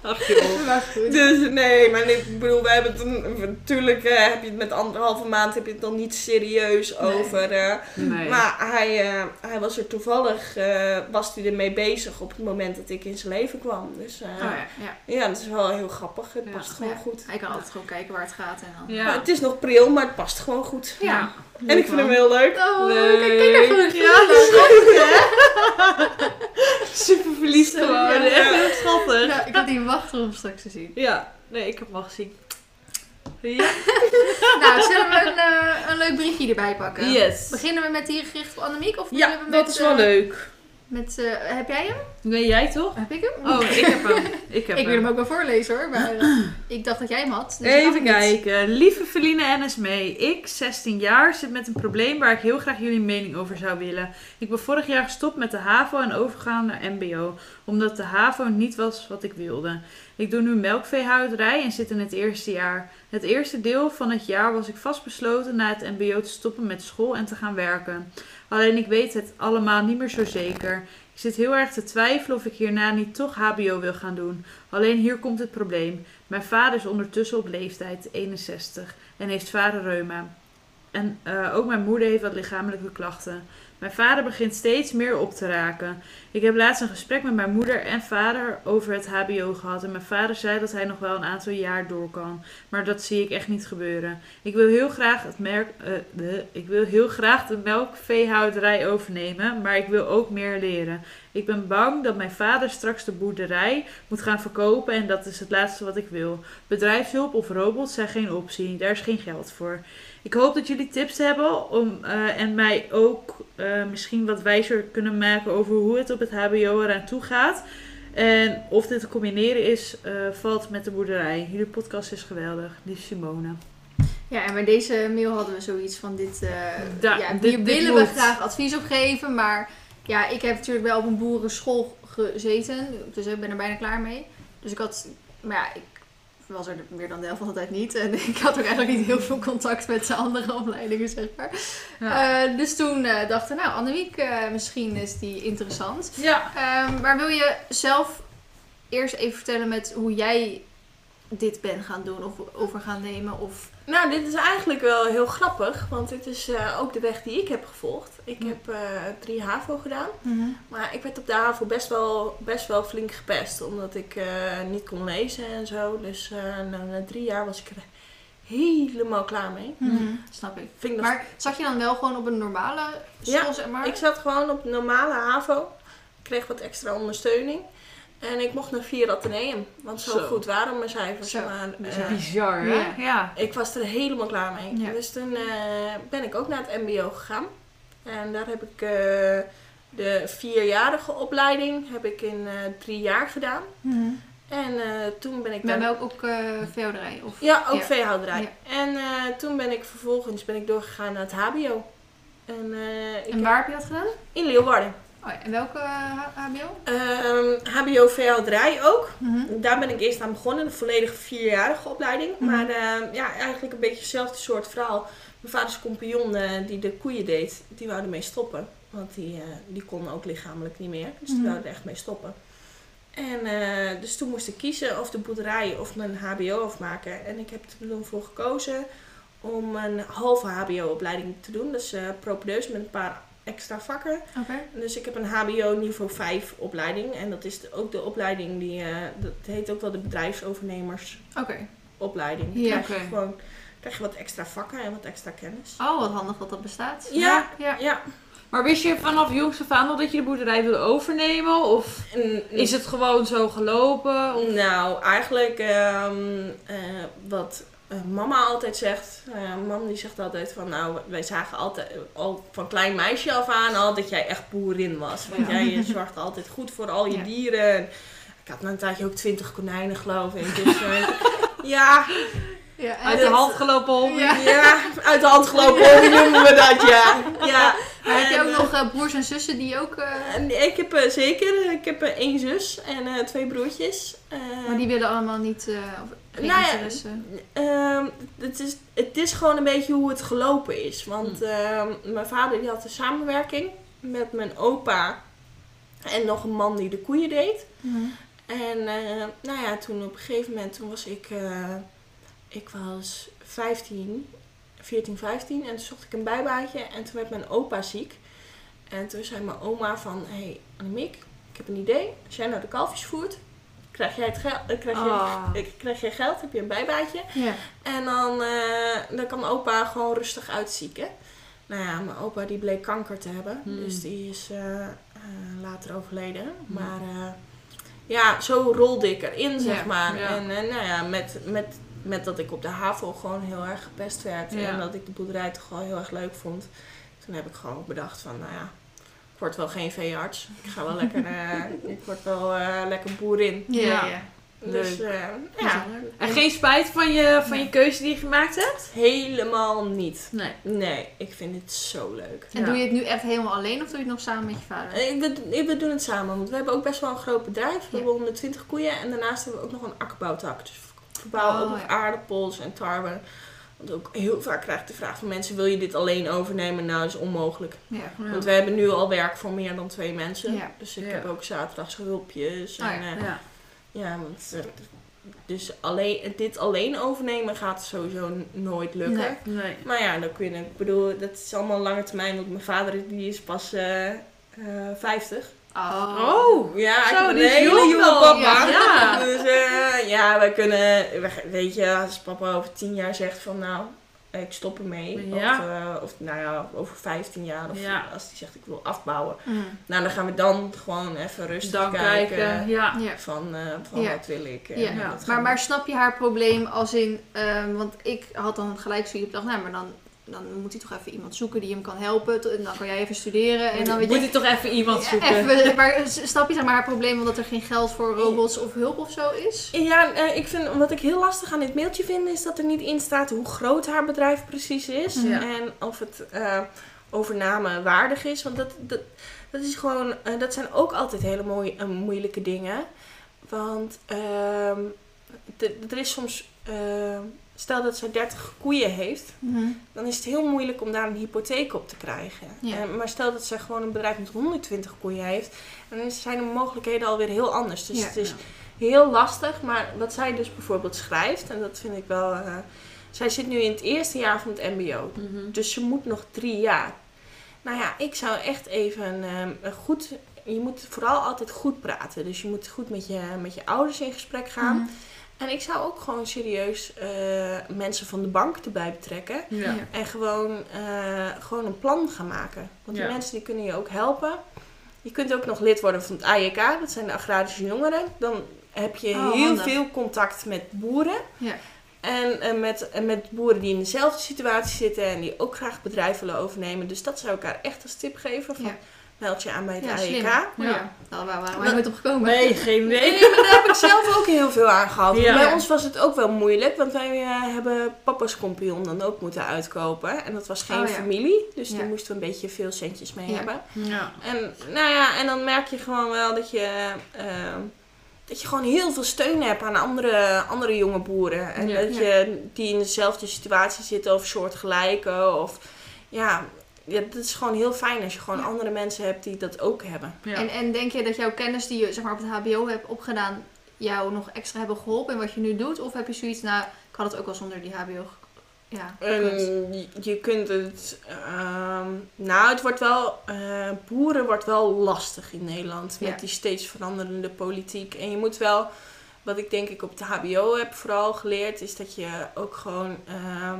Ach joh. Maar goed. goed. Dus nee, maar ik bedoel, we hebben het een- natuurlijk eh, heb je het met anderhalve maand heb je het dan niet serieus Nee. over. eh, Nee. Maar hij, eh, hij was er toevallig, eh, was hij ermee bezig op het moment dat ik in zijn leven kwam. Dus eh, Oh ja, ja. ja, dat is wel heel grappig. Het Ja. past gewoon Ja. goed. Hij kan altijd gewoon kijken waar het gaat en dan... Ja. Maar het is nog pril, maar het past gewoon goed. Ja. En ik vind hem heel leuk. Oh, Leuk. kijk, kijk daar gewoon een Ja, Super verliefd geworden. ja. Echt heel schattig. Ja, ik had niet wachten om straks te zien. Ja, nee, ik heb hem al gezien. Ja. nou, zullen we een, eh, een leuk briefje erbij pakken? Yes. Beginnen we met die gericht op Annemiek? Of Ja, we met, dat is wel eh, leuk. Met, eh, heb jij hem? Nee, jij toch? Heb ik hem? Oh, ik heb hem. Ik heb ik wil hem. ook wel voorlezen hoor, maar eh, ik dacht dat jij hem had. dus Even niet. kijken. Lieve Feline en Esmee. Ik, 16 jaar, zit met een probleem waar ik heel graag jullie mening over zou willen. Ik ben vorig jaar gestopt met de HAVO en overgegaan naar MBO. Omdat de HAVO niet was wat ik wilde. Ik doe nu melkveehouderij en zit in het eerste jaar. Het eerste deel van het jaar was ik vastbesloten na het MBO te stoppen met school en te gaan werken. Alleen ik weet het allemaal niet meer zo zeker. Ik zit heel erg te twijfelen of ik hierna niet toch HBO wil gaan doen. Alleen hier komt het probleem. Mijn vader is ondertussen op leeftijd, 61, en heeft zware reuma. En eh, ook mijn moeder heeft wat lichamelijke klachten. Mijn vader begint steeds meer op te raken. Ik heb laatst een gesprek met mijn moeder en vader over het HBO gehad. En mijn vader zei dat hij nog wel een aantal jaar door kan. Maar dat zie ik echt niet gebeuren. Ik wil heel graag, het merk, eh, de, ik wil heel graag de melkveehouderij overnemen, maar ik wil ook meer leren. Ik ben bang dat mijn vader straks de boerderij moet gaan verkopen en dat is het laatste wat ik wil. Bedrijfshulp of robots zijn geen optie, daar is geen geld voor. Ik hoop dat jullie tips hebben om, eh, en mij ook eh, misschien wat wijzer kunnen maken over hoe het op het HBO eraan toe gaat. En of dit te combineren is, eh, valt met de boerderij. Jullie podcast is geweldig. Lief Simone. Ja, en bij deze mail hadden we zoiets van dit... Da- ja, dit- hier dit willen we graag advies op geven, maar ja, ik heb natuurlijk wel op een boerenschool gezeten, dus ik ben er bijna klaar mee. Dus ik had, maar ja, ik was er meer dan de helft van de tijd niet en ik had ook eigenlijk niet heel veel contact met de andere opleidingen, zeg maar. Ja. Eh, dus toen eh, dachten we, nou, Annemiek, eh, misschien is die interessant. ja. Ehm, maar wil je zelf eerst even vertellen met hoe jij dit bent gaan doen of over gaan nemen? Of... Nou, dit is eigenlijk wel heel grappig, want dit is eh, ook de weg die ik heb gevolgd. Ik Ja. heb eh, drie HAVO gedaan, maar ik werd op de HAVO best wel, best wel flink gepest, omdat ik eh, niet kon lezen en zo. Dus nou, na drie jaar was ik er helemaal klaar mee. Snap ik. Vind ik Maar zat je dan wel gewoon op een normale school, Ja, zeg maar? Ik zat gewoon op de normale HAVO. Ik kreeg wat extra ondersteuning. En ik mocht naar vier ateneum. Want zo, Zo. goed waren mijn cijfers. Zo, Maar, bizar. eh, Bizar, hè? Ja. Ja. ik was er helemaal klaar mee. Ja. Dus toen eh, ben ik ook naar het mbo gegaan. En daar heb ik eh, de vierjarige opleiding heb ik in eh, drie jaar gedaan. Mhm. En eh, toen ben ik daar... welk ook uh, veehouderij? Of... Ja, ook Ja. veehouderij. Ja. En eh, toen ben ik vervolgens ben ik doorgegaan naar het hbo. En, eh, ik En waar heb je dat gedaan? In Leeuwarden. Oh, ja. En welke HBO? HBO veehouderij ook. Mhm. Daar ben ik eerst aan begonnen, een volledige vierjarige opleiding. Mhm. Maar ehm, ja, eigenlijk een beetje hetzelfde soort verhaal. Mijn vaders compagnon eh, die de koeien deed, die wou ermee stoppen. Want die, eh, die kon ook lichamelijk niet meer. Dus die Mhm. wou er echt mee stoppen. En eh, dus toen moest ik kiezen of de boerderij of mijn HBO afmaken. En ik heb er toen voor gekozen om een halve HBO-opleiding te doen. Dus propedeus met een paar extra vakken. Oké. Dus ik heb een HBO niveau 5 opleiding. En dat is de- ook de opleiding die, eh, dat heet ook wel de bedrijfsovernemers Oké. opleiding. Ja, krijg je gewoon krijg je wat extra vakken en wat extra kennis. Oh, wat handig dat dat bestaat. Ja. Ja. Ja. Maar wist je vanaf jongs af aan al dat je de boerderij wilde overnemen? Of is het gewoon zo gelopen? Of- Nou, eigenlijk ehm, eh, wat eh, mama altijd zegt. eh mam die zegt altijd van nou, wij zagen altijd al van klein meisje af aan al dat jij echt boerin was. Want Ja. jij zorgde altijd goed voor al je Ja. dieren. En Ik had na een tijdje ook twintig konijnen geloof ik. Dus eh, ja, Ja, Uit de hand gelopen hobby? Ja. uit de hand gelopen, hoe noemen we dat, ja. ja. Maar heb je ook nog eh, broers en zussen die ook... ik heb zeker, ik heb één zus en twee broertjes. Maar die willen allemaal niet... geen Nou ja. Ehm, het, is, het is gewoon een beetje hoe het gelopen is. Want Hm. ehm, mijn vader die had een samenwerking met mijn opa en nog een man die de koeien deed. Mhm. En eh, nou ja, toen op een gegeven moment, toen was ik, eh, ik was 15, 14, 15 en toen zocht ik een bijbaantje en toen werd mijn opa ziek. En toen zei mijn oma van, hé hey, Annemiek, ik heb een idee. Als jij nou de kalfjes voert, krijg jij, het geld, eh, krijg, je, Ah. krijg jij geld, heb je een bijbaantje. Ja. En dan, eh, dan kan opa gewoon rustig uitzieken. Nou ja, mijn opa die bleek kanker te hebben. Hmm. Dus die is eh, later overleden. Maar eh, ja, zo rolde ik erin, zeg Ja, maar. ja. En nou ja, met, met, met dat ik op de HAVO gewoon heel erg gepest werd. En dat ik de boerderij toch wel heel erg leuk vond. Toen heb ik gewoon bedacht van, nou ja, ik word wel geen veearts. Ik ga wel lekker, eh, ik word wel eh, lekker boerin. Ja, Ja. ja. Dus Leuk. eh, ja, En geen spijt van je, van je keuze die je gemaakt hebt? helemaal niet. Nee. Nee, ik vind het zo leuk. En Ja. doe je het nu echt helemaal alleen of doe je het nog samen met je vader? We, we- we doen het samen, want we hebben ook best wel een groot bedrijf. We Ja. hebben 120 koeien en daarnaast hebben we ook nog een akkerbouwtak. Dus we verbouwen Oh, ook nog ja. aardappels en tarwe. Want ook heel vaak krijg ik de vraag van mensen: wil je dit alleen overnemen? Nou, dat is onmogelijk. Ja. Want we hebben nu al werk voor meer dan twee mensen. Dus ik heb ook zaterdags hulpjes. Ah, en, eh, ja. want. Eh, dus alleen, dit alleen overnemen gaat sowieso nooit lukken. Nee. Maar ja, dan kun je. Ik bedoel, dat is allemaal lange termijn. Want mijn vader die is pas eh, uh, 50. Oh. oh, ja, ik heb een hele papa. Ja. Dus eh, ja, wij kunnen, weet je, als papa over tien jaar zegt van nou, ik stop ermee. Of, eh, of nou ja, over 15 jaar. Of als hij zegt ik wil afbouwen. Mm. Nou, dan gaan we dan gewoon even rustig kijken. Ja. Van, eh, van wat wil ik. En maar, maar snap je haar probleem als in... Want ik had dan gelijk zoiets op dacht, nou, maar dan dan moet hij toch even iemand zoeken die hem kan helpen. En dan kan jij even studeren. En dan weet Moet je... je toch even iemand zoeken? even, maar snap je zeg maar haar probleem omdat er geen geld voor robots of hulp of zo is? Ja, eh, ik vind, wat ik heel lastig aan dit mailtje vind, is dat er niet in staat hoe groot haar bedrijf precies is. Ja. En of het eh, overname waardig is. Want dat, dat, dat, is gewoon, eh, dat zijn ook altijd hele mooie, eh, moeilijke dingen. Want ehm, er is soms, eh, stel dat zij 30 koeien heeft, dan is het heel moeilijk om daar een hypotheek op te krijgen. Ja. Eh, maar stel dat zij gewoon een bedrijf met 120 koeien heeft, dan zijn de mogelijkheden alweer heel anders. Dus Ja. het is heel lastig. Maar wat zij dus bijvoorbeeld schrijft, en dat vind ik wel. eh, zij zit nu in het eerste jaar van het MBO. Mhm. Dus ze moet nog drie jaar. Nou ja, ik zou echt even ehm, goed. Je moet vooral altijd goed praten. Dus je moet goed met je, met je ouders in gesprek gaan. Mhm. En ik zou ook gewoon serieus eh, mensen van de bank erbij betrekken. Ja. En gewoon, eh, gewoon een plan gaan maken. Want die Ja. mensen die kunnen je ook helpen. Je kunt ook nog lid worden van het AJK. Dat zijn de agrarische jongeren. Dan heb je Oh, heel handig. veel contact met boeren. Ja. En, eh, met, en met boeren die in dezelfde situatie zitten. En die ook graag bedrijf willen overnemen. Dus dat zou ik haar echt als tip geven. Van, Ja. Meld je aan bij het Ja, slim. Ja. Ja. Nou, waar waren wij nooit op gekomen? Nee, geen idee. Nee, maar daar heb ik zelf ook heel veel aan gehad. Ja. Bij ons was het ook wel moeilijk, want wij eh, hebben papa's compagnon dan ook moeten uitkopen. En dat was geen Oh, familie, dus daar moesten we een beetje veel centjes mee hebben. Ja. En nou ja, en dan merk je gewoon wel dat je, eh, dat je gewoon heel veel steun hebt aan andere, andere jonge boeren. En dat je die in dezelfde situatie zitten of soortgelijke. Of ja, ja, dat is gewoon heel fijn als je gewoon Ja. andere mensen hebt die dat ook hebben. Ja. En, en denk je dat jouw kennis die je zeg maar, op het HBO hebt opgedaan, jou nog extra hebben geholpen in wat je nu doet? Of heb je zoiets, nou, ik had het ook wel zonder die HBO ja, gekund? En je, je kunt het. ehm, nou, het wordt wel. eh, boeren wordt wel lastig in Nederland. Met Ja. die steeds veranderende politiek. En je moet wel. Wat ik denk ik op de HBO heb vooral geleerd. Is dat je ook gewoon. ehm,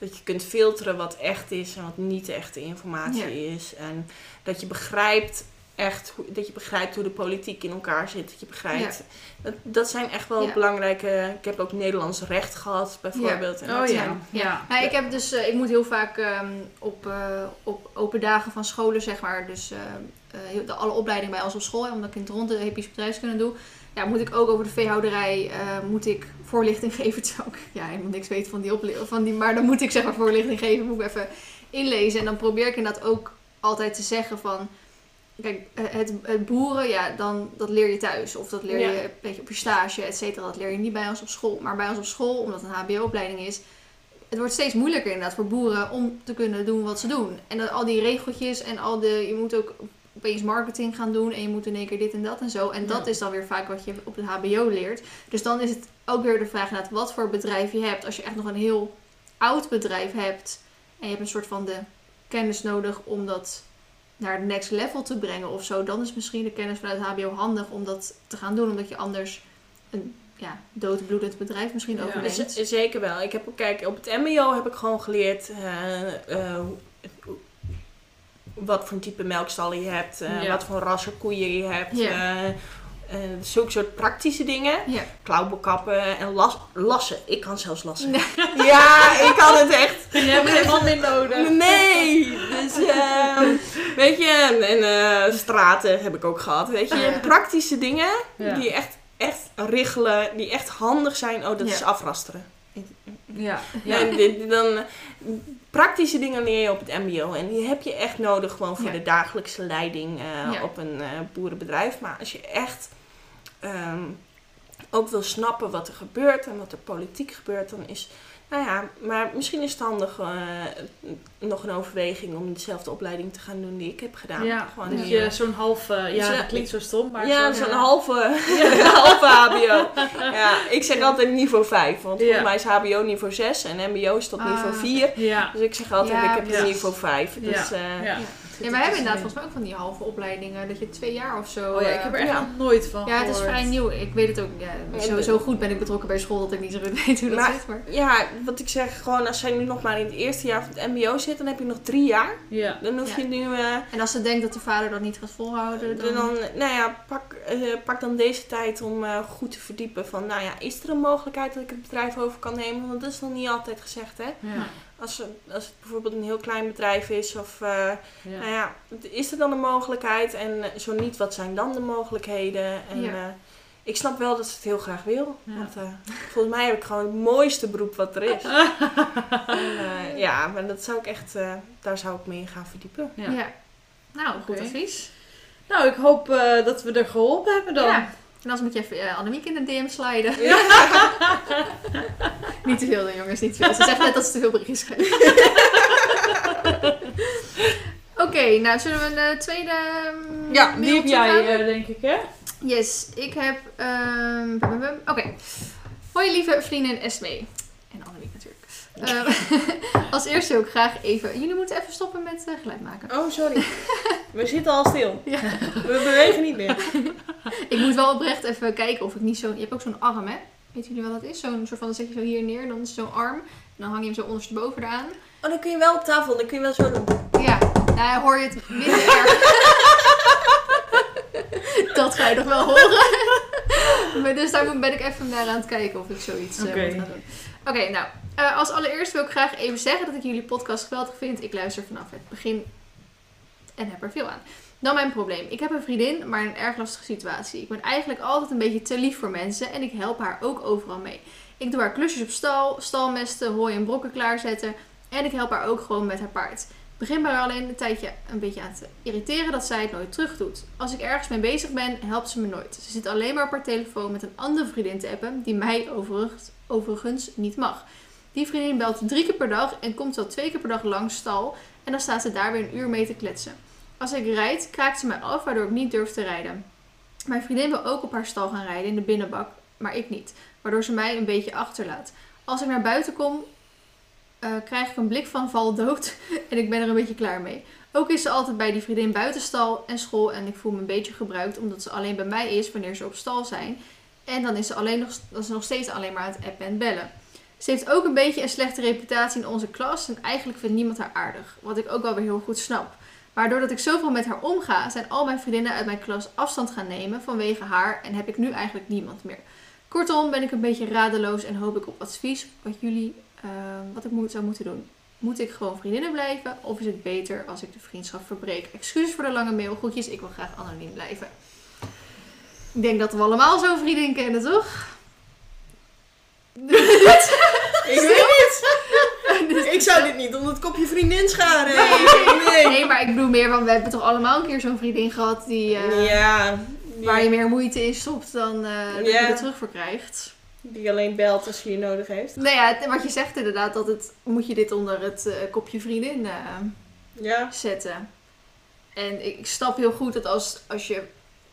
dat je kunt filteren wat echt is en wat niet echte informatie is. En dat je begrijpt. Echt, hoe- dat je begrijpt hoe de politiek in elkaar zit. Dat je begrijpt. Dat, dat zijn echt wel Ja. belangrijke. Ik heb ook Nederlands recht gehad, bijvoorbeeld. En Oh dat ja. zijn- Ja. Nou, ik heb dus, eh, ik moet heel vaak ehm, op, eh, op open dagen van scholen, zeg maar, dus eh, eh, heel- de, alle opleidingen bij ons op school, omdat ik in Toronto de epische bedrijfskunde doe, ja, moet ik ook over de veehouderij, eh, moet ik voorlichting geven. Terwijl ik ja, helemaal niks weet van die, van die, maar dan moet ik zeg maar voorlichting geven, moet ik even inlezen. En dan probeer ik inderdaad ook altijd te zeggen van, kijk, eh, het, het boeren, ja, dan, dat leer je thuis. Of dat leer je Ja. een beetje op je stage, et cetera. Dat leer je niet bij ons op school. Maar bij ons op school, omdat het een hbo-opleiding is, het wordt steeds moeilijker inderdaad voor boeren om te kunnen doen wat ze doen. En dat al die regeltjes en al de, je moet ook opeens marketing gaan doen en je moet in één keer dit en dat en zo. En dat is dan weer vaak wat je op het HBO leert. Dus dan is het ook weer de vraag inderdaad wat voor bedrijf je hebt. Als je echt nog een heel oud bedrijf hebt en je hebt een soort van de kennis nodig om dat naar het next level te brengen of zo, dan is misschien de kennis vanuit HBO handig om dat te gaan doen, omdat je anders een ja, doodbloedend bedrijf misschien Ja. overneemt. Zeker wel. Ik heb ook, kijk, op het MBO heb ik gewoon geleerd eh, eh, hoe- wat voor een type melkstallen je hebt, eh, Ja. wat voor rassen koeien je hebt. Ja. eh, eh, zulke soort praktische dingen. Ja. Klauwbekappen en las, lassen. Ik kan zelfs lassen. Ja, ik kan het echt. Je hebt helemaal niet nodig. Nee! Dus, ehm, weet je, en, en, straten heb ik ook gehad. Weet je, Ja. praktische dingen Ja. die echt, echt riggelen, die echt handig zijn. Oh, dat is afrasteren. Ja. Ja. dit, dan, praktische dingen leer je op het MBO. En die heb je echt nodig gewoon voor Ja. de dagelijkse leiding eh, Ja. op een eh, boerenbedrijf. Maar als je echt ehm, ook wil snappen wat er gebeurt en wat er politiek gebeurt, dan is. Nou ja, maar misschien is het handig eh, nog een overweging om dezelfde opleiding te gaan doen die ik heb gedaan. Ja, Gewoon dat die, je eh, zo'n half... eh, ja, dat klinkt zo stom, maar ja, zo'n- ja. halve, halve HBO. Ja, ik zeg altijd niveau 5, want volgens mij is HBO niveau 6 en MBO is tot Ah, niveau 4. Ja. Dus ik zeg altijd, ik heb niveau 5. Dus, Ja. Eh, Ja. Ja, wij hebben inderdaad volgens mij ook van die halve opleidingen, dat je twee jaar of zo... Oh ja, ik eh, heb er echt Ja. nog nooit van Ja, het is gehoord. vrij nieuw. Ik weet het ook. Ja, Ja, sowieso goed ben ik betrokken bij school dat ik niet zo goed weet hoe dat Maar- zit. Maar... ja, wat ik zeg, gewoon als zij nu nog maar in het eerste jaar van het MBO zit, dan heb je nog drie jaar. Ja. Dan hoef Ja. je nu. eh, En als ze denkt dat de vader dat niet gaat volhouden, dan... dan, nou ja, pak, eh, pak dan deze tijd om eh, goed te verdiepen van, nou ja, is er een mogelijkheid dat ik het bedrijf over kan nemen? Want dat is nog niet altijd gezegd, hè? Ja. Als, als het bijvoorbeeld een heel klein bedrijf is of, eh, Ja. nou ja, is er dan een mogelijkheid? En eh, zo niet, wat zijn dan de mogelijkheden? En Ja. eh, ik snap wel dat ze het heel graag wil. Ja. Want eh, volgens mij heb ik gewoon het mooiste beroep wat er is. En, eh, ja, maar dat zou ik echt, eh, daar zou ik me in gaan verdiepen. Ja. Ja. Nou, goed advies. Nou, ik hoop eh, dat we er geholpen hebben dan. En anders moet je even eh, Annemiek in de DM sliden. niet te veel dan jongens, niet te veel. Ze zegt net dat ze te veel berichtjes schrijft. Oké, nou zullen we een eh, tweede mm, Ja, die heb jij, eh, denk ik, hè? Yes, ik heb... ehm. Oké. Hoi lieve vriendin Esme. Ehm, als eerste wil ik graag even... Jullie moeten even stoppen met eh, geluid maken. Oh, sorry. We zitten al stil. Ja. We bewegen niet meer. Ik moet wel oprecht even kijken of ik niet zo... Je hebt ook zo'n arm, hè? Weet jullie wat dat is? Zo'n soort van... Dan zet je zo hier neer, dan is zo'n arm. En dan hang je hem zo ondersteboven eraan. Oh, dan kun je wel op tafel, dan kun je wel zo doen. Ja, nou hoor je het minder erg. dat ga je nog wel horen. maar dus daar ben ik even naar aan het kijken of ik zoiets eh, Oké. moet gaan doen. Oké, nou. Eh, als allereerst wil ik graag even zeggen dat ik jullie podcast geweldig vind. Ik luister vanaf het begin en heb er veel aan. Dan mijn probleem. Ik heb een vriendin, maar in een erg lastige situatie. Ik ben eigenlijk altijd een beetje te lief voor mensen en ik help haar ook overal mee. Ik doe haar klusjes op stal, stalmesten, hooi en brokken klaarzetten. En ik help haar ook gewoon met haar paard. Ik begin bij alleen een tijdje een beetje aan te irriteren dat zij het nooit terug doet. Als ik ergens mee bezig ben, helpt ze me nooit. Ze zit alleen maar op haar telefoon met een andere vriendin te appen, die mij overigens, overigens niet mag. Die vriendin belt drie keer per dag en komt wel twee keer per dag langs stal. En dan staat ze daar weer een uur mee te kletsen. Als ik rijd, kraakt ze mij af, waardoor ik niet durf te rijden. Mijn vriendin wil ook op haar stal gaan rijden in de binnenbak, maar ik niet. Waardoor ze mij een beetje achterlaat. Als ik naar buiten kom, eh, krijg ik een blik van val dood en ik ben er een beetje klaar mee. Ook is ze altijd bij die vriendin buitenstal en school en ik voel me een beetje gebruikt omdat ze alleen bij mij is wanneer ze op stal zijn. En dan is ze, alleen nog, dan is ze nog steeds alleen maar aan het appen en bellen. Ze heeft ook een beetje een slechte reputatie in onze klas en eigenlijk vindt niemand haar aardig. Wat ik ook wel weer heel goed snap. Maar doordat ik zoveel met haar omga, zijn al mijn vriendinnen uit mijn klas afstand gaan nemen vanwege haar en heb ik nu eigenlijk niemand meer. Kortom ben ik een beetje radeloos en hoop ik op advies wat jullie, eh, wat ik moet, zou moeten doen. Moet ik gewoon vriendinnen blijven of is het beter als ik de vriendschap verbreek? Excuses voor de lange mail, groetjes, ik wil graag anoniem blijven. Ik denk dat we allemaal zo'n vriendin kennen, toch? Ik zou dit niet onder het kopje vriendin scharen. Nee. Nee, maar ik bedoel meer van, we hebben toch allemaal een keer zo'n vriendin gehad die, eh, Ja. waar je meer moeite in stopt dan eh dat je er terug voor krijgt. Die alleen belt als je je nodig heeft. Nou ja, wat je zegt inderdaad, dat het, moet je dit onder het eh, kopje vriendin Ja. zetten. En ik, ik snap heel goed dat als, als je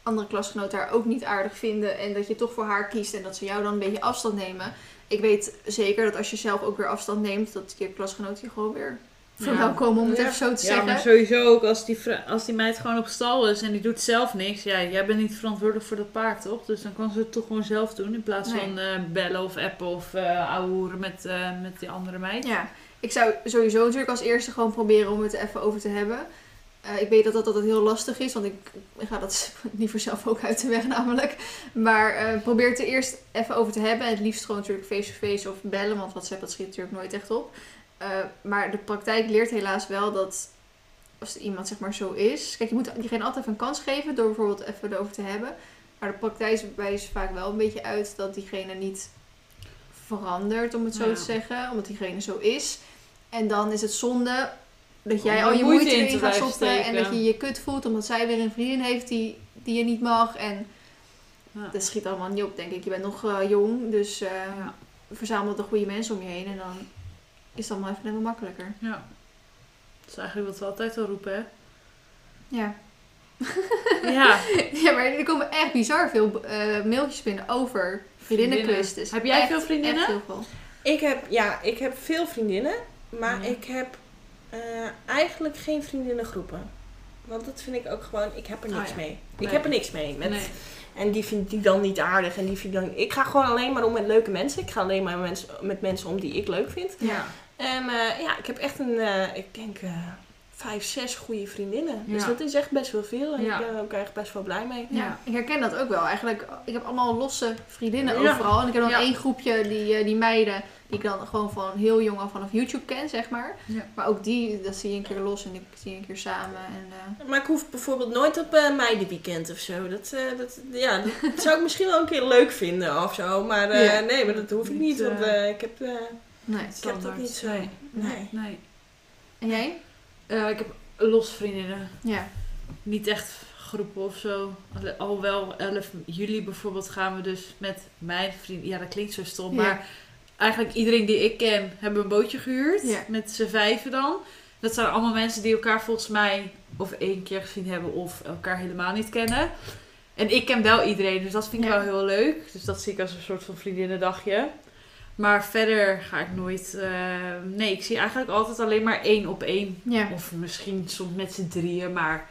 andere klasgenoten haar ook niet aardig vinden en dat je toch voor haar kiest en dat ze jou dan een beetje afstand nemen. Ik weet zeker dat als je zelf ook weer afstand neemt, dat je klasgenoten je gewoon weer verwelkomen, om het Ja. even zo te Ja, maar zeggen. sowieso ook als die, als die meid gewoon op stal is en die doet zelf niks. Ja, jij bent niet verantwoordelijk voor dat paard, toch? Dus dan kan ze het toch gewoon zelf doen in plaats Nee. van eh, bellen of appen of eh ouwe hoeren met, eh, met die andere meid. Ja, ik zou sowieso natuurlijk als eerste gewoon proberen om het er even over te hebben. Eh, ik weet dat dat altijd heel lastig is, want ik, ga dat liever zelf ook uit de weg namelijk. Maar eh, probeer het er eerst even over te hebben. En het liefst gewoon natuurlijk face-to-face of bellen, want WhatsApp dat schiet natuurlijk nooit echt op. Eh, maar de praktijk leert helaas wel dat als iemand zeg maar zo is... Kijk, je moet diegene altijd even een kans geven door bijvoorbeeld even erover te hebben. Maar de praktijk wijst vaak wel een beetje uit dat diegene niet verandert, om het zo Ja. te zeggen. Omdat diegene zo is. En dan is het zonde dat jij al je moeite moeite in gaat stoppen. En dat je je kut voelt omdat zij weer een vriendin heeft die, die je niet mag. En Ja. dat schiet allemaal niet op, denk ik. Je bent nog eh, jong, dus eh, Ja. verzamel de goede mensen om je heen. En dan is het allemaal even helemaal makkelijker. Ja. Dat is eigenlijk wat we altijd al roepen, hè? Ja. Ja. ja, maar er komen echt bizar veel eh, mailtjes binnen over vriendinnenkwesties. Heb jij Echt, veel vriendinnen? Echt heel veel. Ik heb, ja, ik heb veel vriendinnen, maar Ja. ik heb eh, eigenlijk geen vriendinnengroepen. Want dat vind ik ook gewoon, ik heb er Oh niks ja. mee. Ik heb er niks mee. Met, Nee. En die vind ik dan niet aardig. En die vind ik dan, ik ga gewoon alleen maar om met leuke mensen. Ik ga alleen maar met mensen, met mensen om die ik leuk vind. Ja. En eh, ja, ik heb echt een, eh, ik denk, eh, vijf, zes goede vriendinnen. Dus Ja. dat is echt best wel veel. En Ja. ik ben er ook echt best wel blij mee. Ja, Ja. ik herken dat ook wel. Eigenlijk, ik heb allemaal losse vriendinnen Ja. overal. En ik heb dan Ja. één groepje, die, die meiden, die ik dan gewoon van heel jong al vanaf YouTube ken, zeg maar. Ja. Maar ook die, dat zie je een keer los en die zie je een keer samen. En, eh, Maar ik hoef bijvoorbeeld nooit op eh meidenweekend of zo. Dat, eh, dat, ja, dat zou ik misschien wel een keer leuk vinden of zo. Maar eh, Ja. nee, maar dat hoef ik Niet. Want ik heb, eh, nee. ik heb dat niet zo. Nee. Nee. nee. En jij? Eh, ik heb los vriendinnen. Ja. Niet echt groepen of zo. Alle- Alhoewel 11 juli bijvoorbeeld gaan we dus met mijn vriend. Ja, dat klinkt zo stom. Ja. Maar eigenlijk iedereen die ik ken hebben een bootje gehuurd. Ja. Met z'n vijven dan. Dat zijn allemaal mensen die elkaar volgens mij of één keer gezien hebben of elkaar helemaal niet kennen. En ik ken wel iedereen, dus dat vind ik Ja. wel heel leuk. Dus dat zie ik als een soort van vriendinnendagje. Maar verder ga ik nooit... eh, nee, ik zie eigenlijk altijd alleen maar één op één. Ja. Of misschien soms met z'n drieën, maar...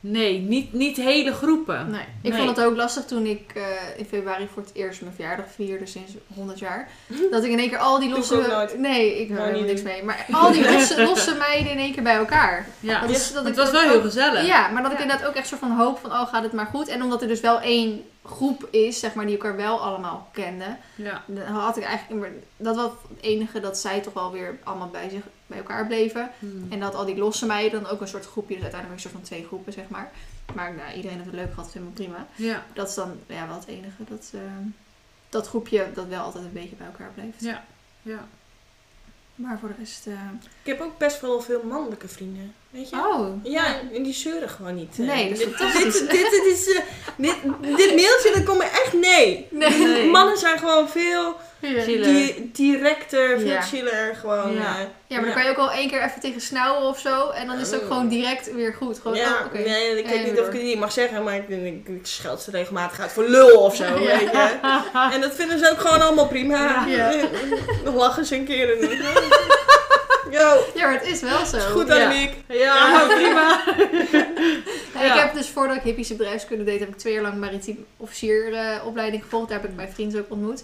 Nee, niet, niet hele groepen. Nee. Ik Nee. vond het ook lastig toen ik eh, in februari voor het eerst mijn verjaardag vierde sinds 100 jaar. Dat ik in één keer al die ik losse... nooit. Nee, ik hou helemaal niet niks mee. Maar al die losse, losse meiden in één keer bij elkaar. Ja, Dat is- dat het ik was wel heel gezellig. Ja, maar dat ik inderdaad ook echt soort van hoop van, oh gaat het maar goed. En omdat er dus wel één groep is, zeg maar, die elkaar wel allemaal kenden. Ja. Dan had ik eigenlijk, dat was het enige dat zij toch wel weer allemaal bij, zich, bij elkaar bleven. Hmm. En dat al die losse meiden dan ook een soort groepje, dus uiteindelijk een soort van twee groepen, zeg maar. Maar nou, iedereen heeft het leuk gehad, helemaal prima. Ja, Dat is dan ja, wel het enige, dat, eh, dat groepje dat wel altijd een beetje bij elkaar bleef. ja, ja. Maar voor de rest... eh, Ik heb ook best wel veel mannelijke vrienden. Weet je? Oh, Ja, en die zeuren gewoon niet. Nee, dat is dit, fantastisch. Dit, dit, dit is, eh, dit, dit mailtje, dat komt me echt nee. Nee. Nee. Mannen zijn gewoon veel di- directer, veel Ja. chiller. Gewoon, Ja. eh, Ja, maar dan kan je ook al één keer even tegen snauwen of zo. En dan is het ook Oh. gewoon direct weer goed. Gewoon, ja, oh, nee, ik weet niet of ik het niet mag zeggen, maar ik, ik, ik scheld ze regelmatig uit voor lul of zo, Ja. weet je. En dat vinden ze ook gewoon allemaal prima. Ja. Nog lachen ze een keer. En, Yo, Ja, maar het is wel zo. is goed Ja. Annemiek. Ja, prima. Ja, Ja. Ik heb dus voordat ik hippische bedrijfskunde deed, heb ik twee jaar lang maritiem officier eh, opleiding gevolgd. Daar heb ik mijn vrienden ook ontmoet.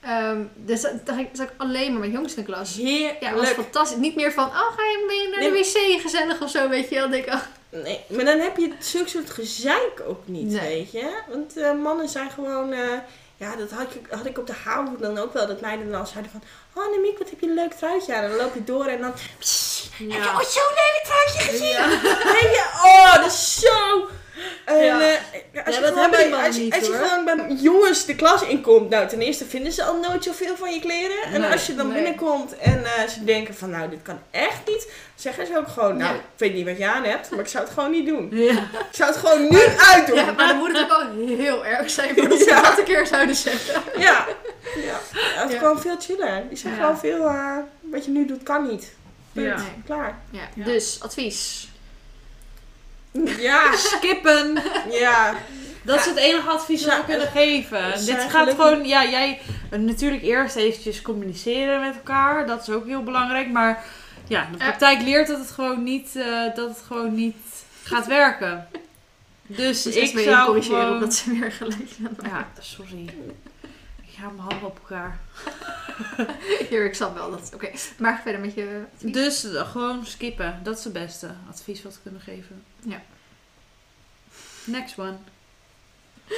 Ehm, dus dat- daar zat ik alleen maar met jongens in de klas. Heerlijk. Ja, dat was fantastisch. Niet meer van, oh, ga je mee naar de Nee. wc gezellig of zo, weet je wel. Dan denk ik, oh, Nee, maar dan heb je zulke soort gezeik ook niet, Nee. weet je. Want eh, mannen zijn gewoon... eh, ja, dat had ik, had ik op de HAVO dan ook wel. Dat meiden dan zeiden van... Oh, Annemiek, wat heb je een leuk truitje aan. En dan loop je door en dan... "Psst, Heb je ooit zo'n lelijk truitje gezien? Ja. Weet je? Oh, dat is zo... En, Ja. eh, als Ja, je dat gewoon bij, die mannen als je, niet, als je hoor. gewoon bij jongens de klas inkomt, nou ten eerste vinden ze al nooit zoveel van je kleren. En Nee, als je dan nee. binnenkomt en eh, ze denken van nou dit kan echt niet, zeggen ze ook gewoon nou ik weet niet wat je aan hebt, maar ik zou het gewoon niet doen. Ja. Ik zou het gewoon nu uitdoen. ja, maar dan moet het ook wel heel erg zijn voordat ze Ja. dat een keer zouden zeggen. Ja. ja. ja het is Ja. gewoon veel chiller. Die Ja. gewoon veel, eh, wat je nu doet kan niet. Punt. Ja. Nee. Klaar. Ja. Ja. Dus, advies. Ja, Skippen. ja. Dat is het enige advies dat we kunnen geven. Dit gaat gelukkig- gewoon, ja, jij natuurlijk eerst eventjes communiceren met elkaar. Dat is ook heel belangrijk. Maar ja, de praktijk leert dat het gewoon niet, eh, dat het gewoon niet gaat werken. Dus ik ik zou corrigeren gewoon... omdat ze weer gelijk. Ja, sorry. Ik ga mijn handen op elkaar. Hier, ik snap wel dat. Oké, maar verder met je. advies. Dus gewoon skippen. Dat is het beste advies wat we kunnen geven. Ja. Next one.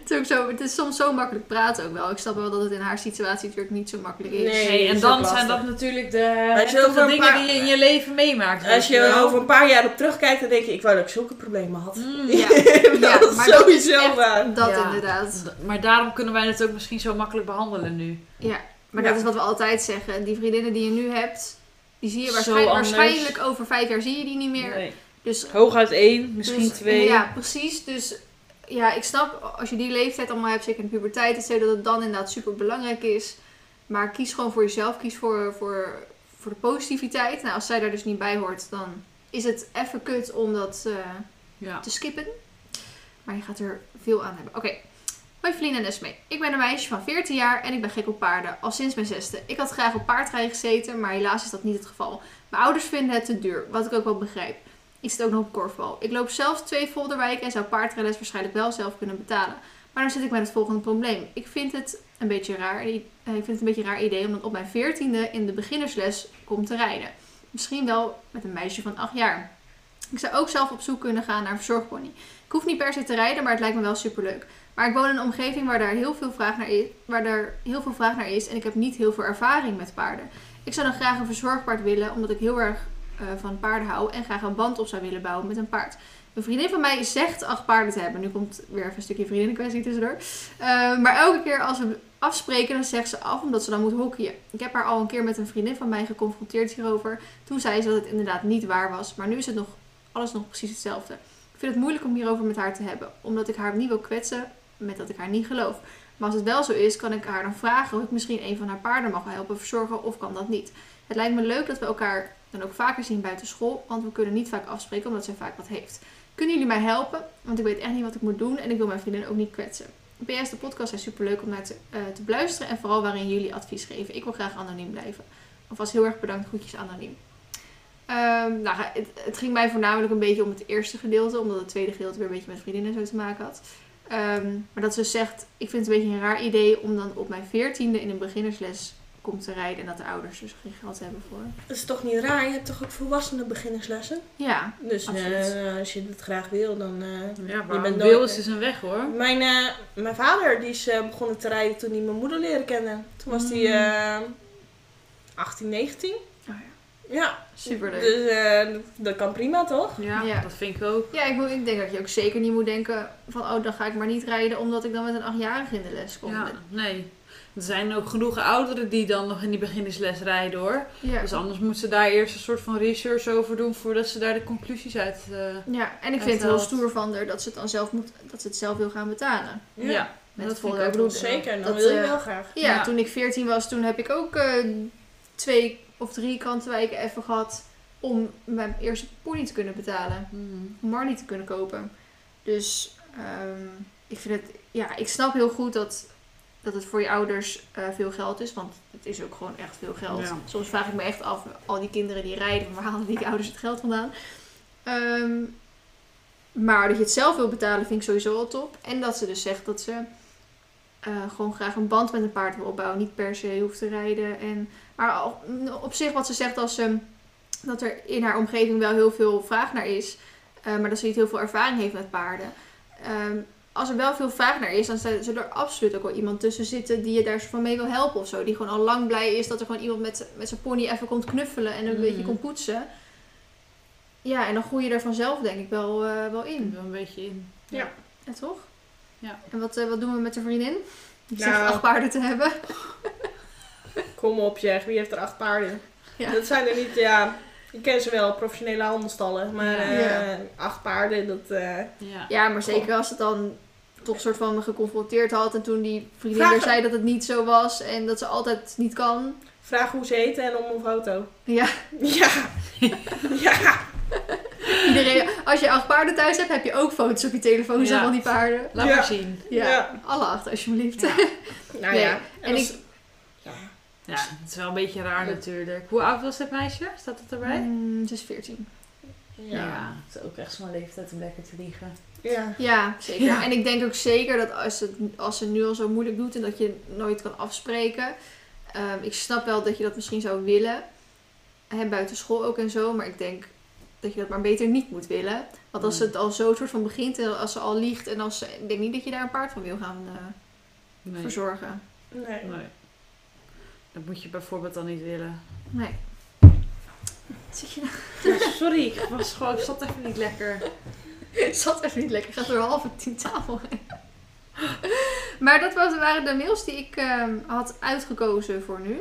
Het is, ook zo, het is soms zo makkelijk praten ook wel. Ik snap wel dat het in haar situatie natuurlijk niet zo makkelijk is. Nee. En is dan zijn dat natuurlijk de Als je over dingen paar- die je in je leven meemaakt. Als je wel. over een paar jaar op terugkijkt, dan denk je, ik wou dat ik zulke problemen had. Mm, Ja, dat ja, is maar dat is sowieso echt- waar. Dat Ja. inderdaad. Maar daarom kunnen wij het ook misschien zo makkelijk behandelen nu. Ja, maar Ja. dat is wat we altijd zeggen. Die vriendinnen die je nu hebt, die zie je waarschijnlijk over vijf jaar zie je die niet meer. Nee. Dus Hooguit één, misschien Dus, twee. Ja, precies. Dus ja, ik snap als je die leeftijd allemaal hebt, zeker in de puberteit, et cetera, dat het dan inderdaad super belangrijk is. Maar kies gewoon voor jezelf. Kies voor, voor, voor de positiviteit. Nou, als zij daar dus niet bij hoort, dan is het even kut om dat eh, Ja. te skippen. Maar je gaat er veel aan hebben. Oké. Hoi Feline en Esme. Ik ben een meisje van 14 jaar en ik ben gek op paarden. Al sinds mijn zesde. Ik had graag op paardrijden gezeten, maar helaas is dat niet het geval. Mijn ouders vinden het te duur, wat ik ook wel begrijp. Ik zit ook nog op korfbal. Ik loop zelf twee Volderwijk en zou paardrijles waarschijnlijk wel zelf kunnen betalen. Maar dan zit ik met het volgende probleem. Ik vind het een beetje raar. eh, Ik vind het een beetje raar idee om dan op mijn veertiende in de beginnersles kom te rijden. Misschien wel met een meisje van 8 jaar. Ik zou ook zelf op zoek kunnen gaan naar een verzorgpony. Ik hoef niet per se te rijden, maar het lijkt me wel superleuk. Maar ik woon in een omgeving waar daar heel veel vraag naar is, waar er heel veel vraag naar is en ik heb niet heel veel ervaring met paarden. Ik zou dan graag een verzorgpaard willen, omdat ik heel erg eh, van paarden hou en graag een band op zou willen bouwen met een paard. Een vriendin van mij zegt acht paarden te hebben. Nu komt weer even een stukje vriendinnenkwestie tussendoor. Eh, maar elke keer als we afspreken, dan zegt ze af omdat ze dan moet hockeyen. Ik heb haar al een keer met een vriendin van mij geconfronteerd hierover. Toen zei ze dat het inderdaad niet waar was. Maar nu is het nog, alles nog precies hetzelfde. Ik vind het moeilijk om hierover met haar te hebben. Omdat ik haar niet wil kwetsen met dat ik haar niet geloof. Maar als het wel zo is, kan ik haar dan vragen of ik misschien een van haar paarden mag helpen verzorgen of kan dat niet. Het lijkt me leuk dat we elkaar dan ook vaker zien buiten school, want we kunnen niet vaak afspreken omdat zij vaak wat heeft. Kunnen jullie mij helpen? Want ik weet echt niet wat ik moet doen en ik wil mijn vriendin ook niet kwetsen. PS, de podcast is superleuk om naar te, eh, te beluisteren en vooral waarin jullie advies geven. Ik wil graag anoniem blijven. Alvast heel erg bedankt, groetjes anoniem. Ehm, nou, het, het ging mij voornamelijk een beetje om het eerste gedeelte, omdat het tweede gedeelte weer een beetje met vriendinnen zo te maken had. Ehm, maar dat ze zegt, ik vind het een beetje een raar idee om dan op mijn veertiende in een beginnersles komt te rijden en dat de ouders dus geen geld hebben voor. Dat is toch niet raar? Je hebt toch ook volwassenen beginnerslessen? Ja, Dus eh, als je dat graag wil, dan... eh, Ja, Je maar bent wil is dus een weg hoor. Mijn, eh, mijn vader die is eh, begonnen te rijden toen hij mijn moeder leren kende. Toen was hij eh 18, 19. Oh Ja, superleuk. dus eh, dat- dat kan prima toch? Ja, Ja. dat vind ik ook. Ja, ik, moet, ik denk dat je ook zeker niet moet denken van, oh, dan ga ik maar niet rijden omdat ik dan met een achtjarige in de les kom. Ja, nee. Er zijn ook genoeg ouderen die dan nog in die beginnersles rijden hoor. Ja. Dus anders moeten ze daar eerst een soort van research over doen voordat ze daar de conclusies uit. eh, ja, en ik vind het heel stoer van haar dat ze het dan zelf moet, dat ze het zelf wil gaan betalen. ja. Met dat volle vind ik ook. Zeker, dan Dat, wil je eh, wel graag. Ja, Ja. toen ik 14 was, toen heb ik ook eh, twee of drie kantwijken even gehad om mijn eerste pony te kunnen betalen. Mhm. Om Marley te kunnen kopen. Dus ehm, ik vind het, ja, ik snap heel goed dat, dat het voor je ouders eh, veel geld is. Want het is ook gewoon echt veel geld. Ja. Soms vraag ik me echt af, al die kinderen die rijden, waar halen die ouders het geld vandaan? Ehm, maar dat je het zelf wil betalen vind ik sowieso al top. En dat ze dus zegt dat ze eh, gewoon graag een band met een paard wil opbouwen. Niet per se hoeft te rijden. En, maar op zich wat ze zegt als ze, dat er in haar omgeving wel heel veel vraag naar is. eh, maar dat ze niet heel veel ervaring heeft met paarden. Ehm, als er wel veel vraag naar is, dan zal er absoluut ook wel iemand tussen zitten die je daar van mee wil helpen of zo. Die gewoon al lang blij is dat er gewoon iemand met, met zijn pony even komt knuffelen en een Mhm. beetje komt poetsen. Ja, en dan groei je er vanzelf denk ik wel, eh, wel in. wil een beetje in. Ja. Ja, toch? Ja. En wat, eh, wat doen we met de vriendin? Die Nou. zegt acht paarden te hebben. Kom op zeg, wie heeft er acht paarden? Ja. Dat zijn er niet, ja... Ik ken ze wel, professionele handelstallen. Maar Ja. eh, acht paarden, dat... Ja. Ja, maar zeker als het dan toch soort van me geconfronteerd had. En toen die vriendin Vraag- weer zei dat het niet zo was. En dat ze altijd niet kan. vraag hoe ze heten en om een foto. Ja, Ja. ja. iedereen... Als je acht paarden thuis hebt, heb je ook foto's op je telefoon Ja. van die paarden. Laat Ja. maar zien. Ja, Ja. alle acht alsjeblieft. Ja. Nou Nee, ja. en als- ik- Ja. Ja, het is wel een beetje raar natuurlijk. Hoe oud was dat meisje? Staat het erbij? Mm, het is 14. Ja. het is ook echt zo'n leeftijd om lekker te liegen. Ja. Ja, zeker. Ja. En ik denk ook zeker dat als, het, als ze nu al zo moeilijk doet en dat je nooit kan afspreken. ehm, ik snap wel dat je dat misschien zou willen. Hè, buiten school ook en zo. Maar ik denk dat je dat maar beter niet moet willen. Want als Nee. het al zo soort van begint en als ze al liegt. En als ze, ik denk niet dat je daar een paard van wil gaan eh, Nee. verzorgen. Nee. nee. Dat moet je bijvoorbeeld dan niet willen. Nee. Zit je Ja, sorry, ik was gewoon, ik zat even niet lekker. Het zat even niet lekker. Ik ga door half tien tafel heen. Maar dat was, waren de mails die ik ehm, had uitgekozen voor nu.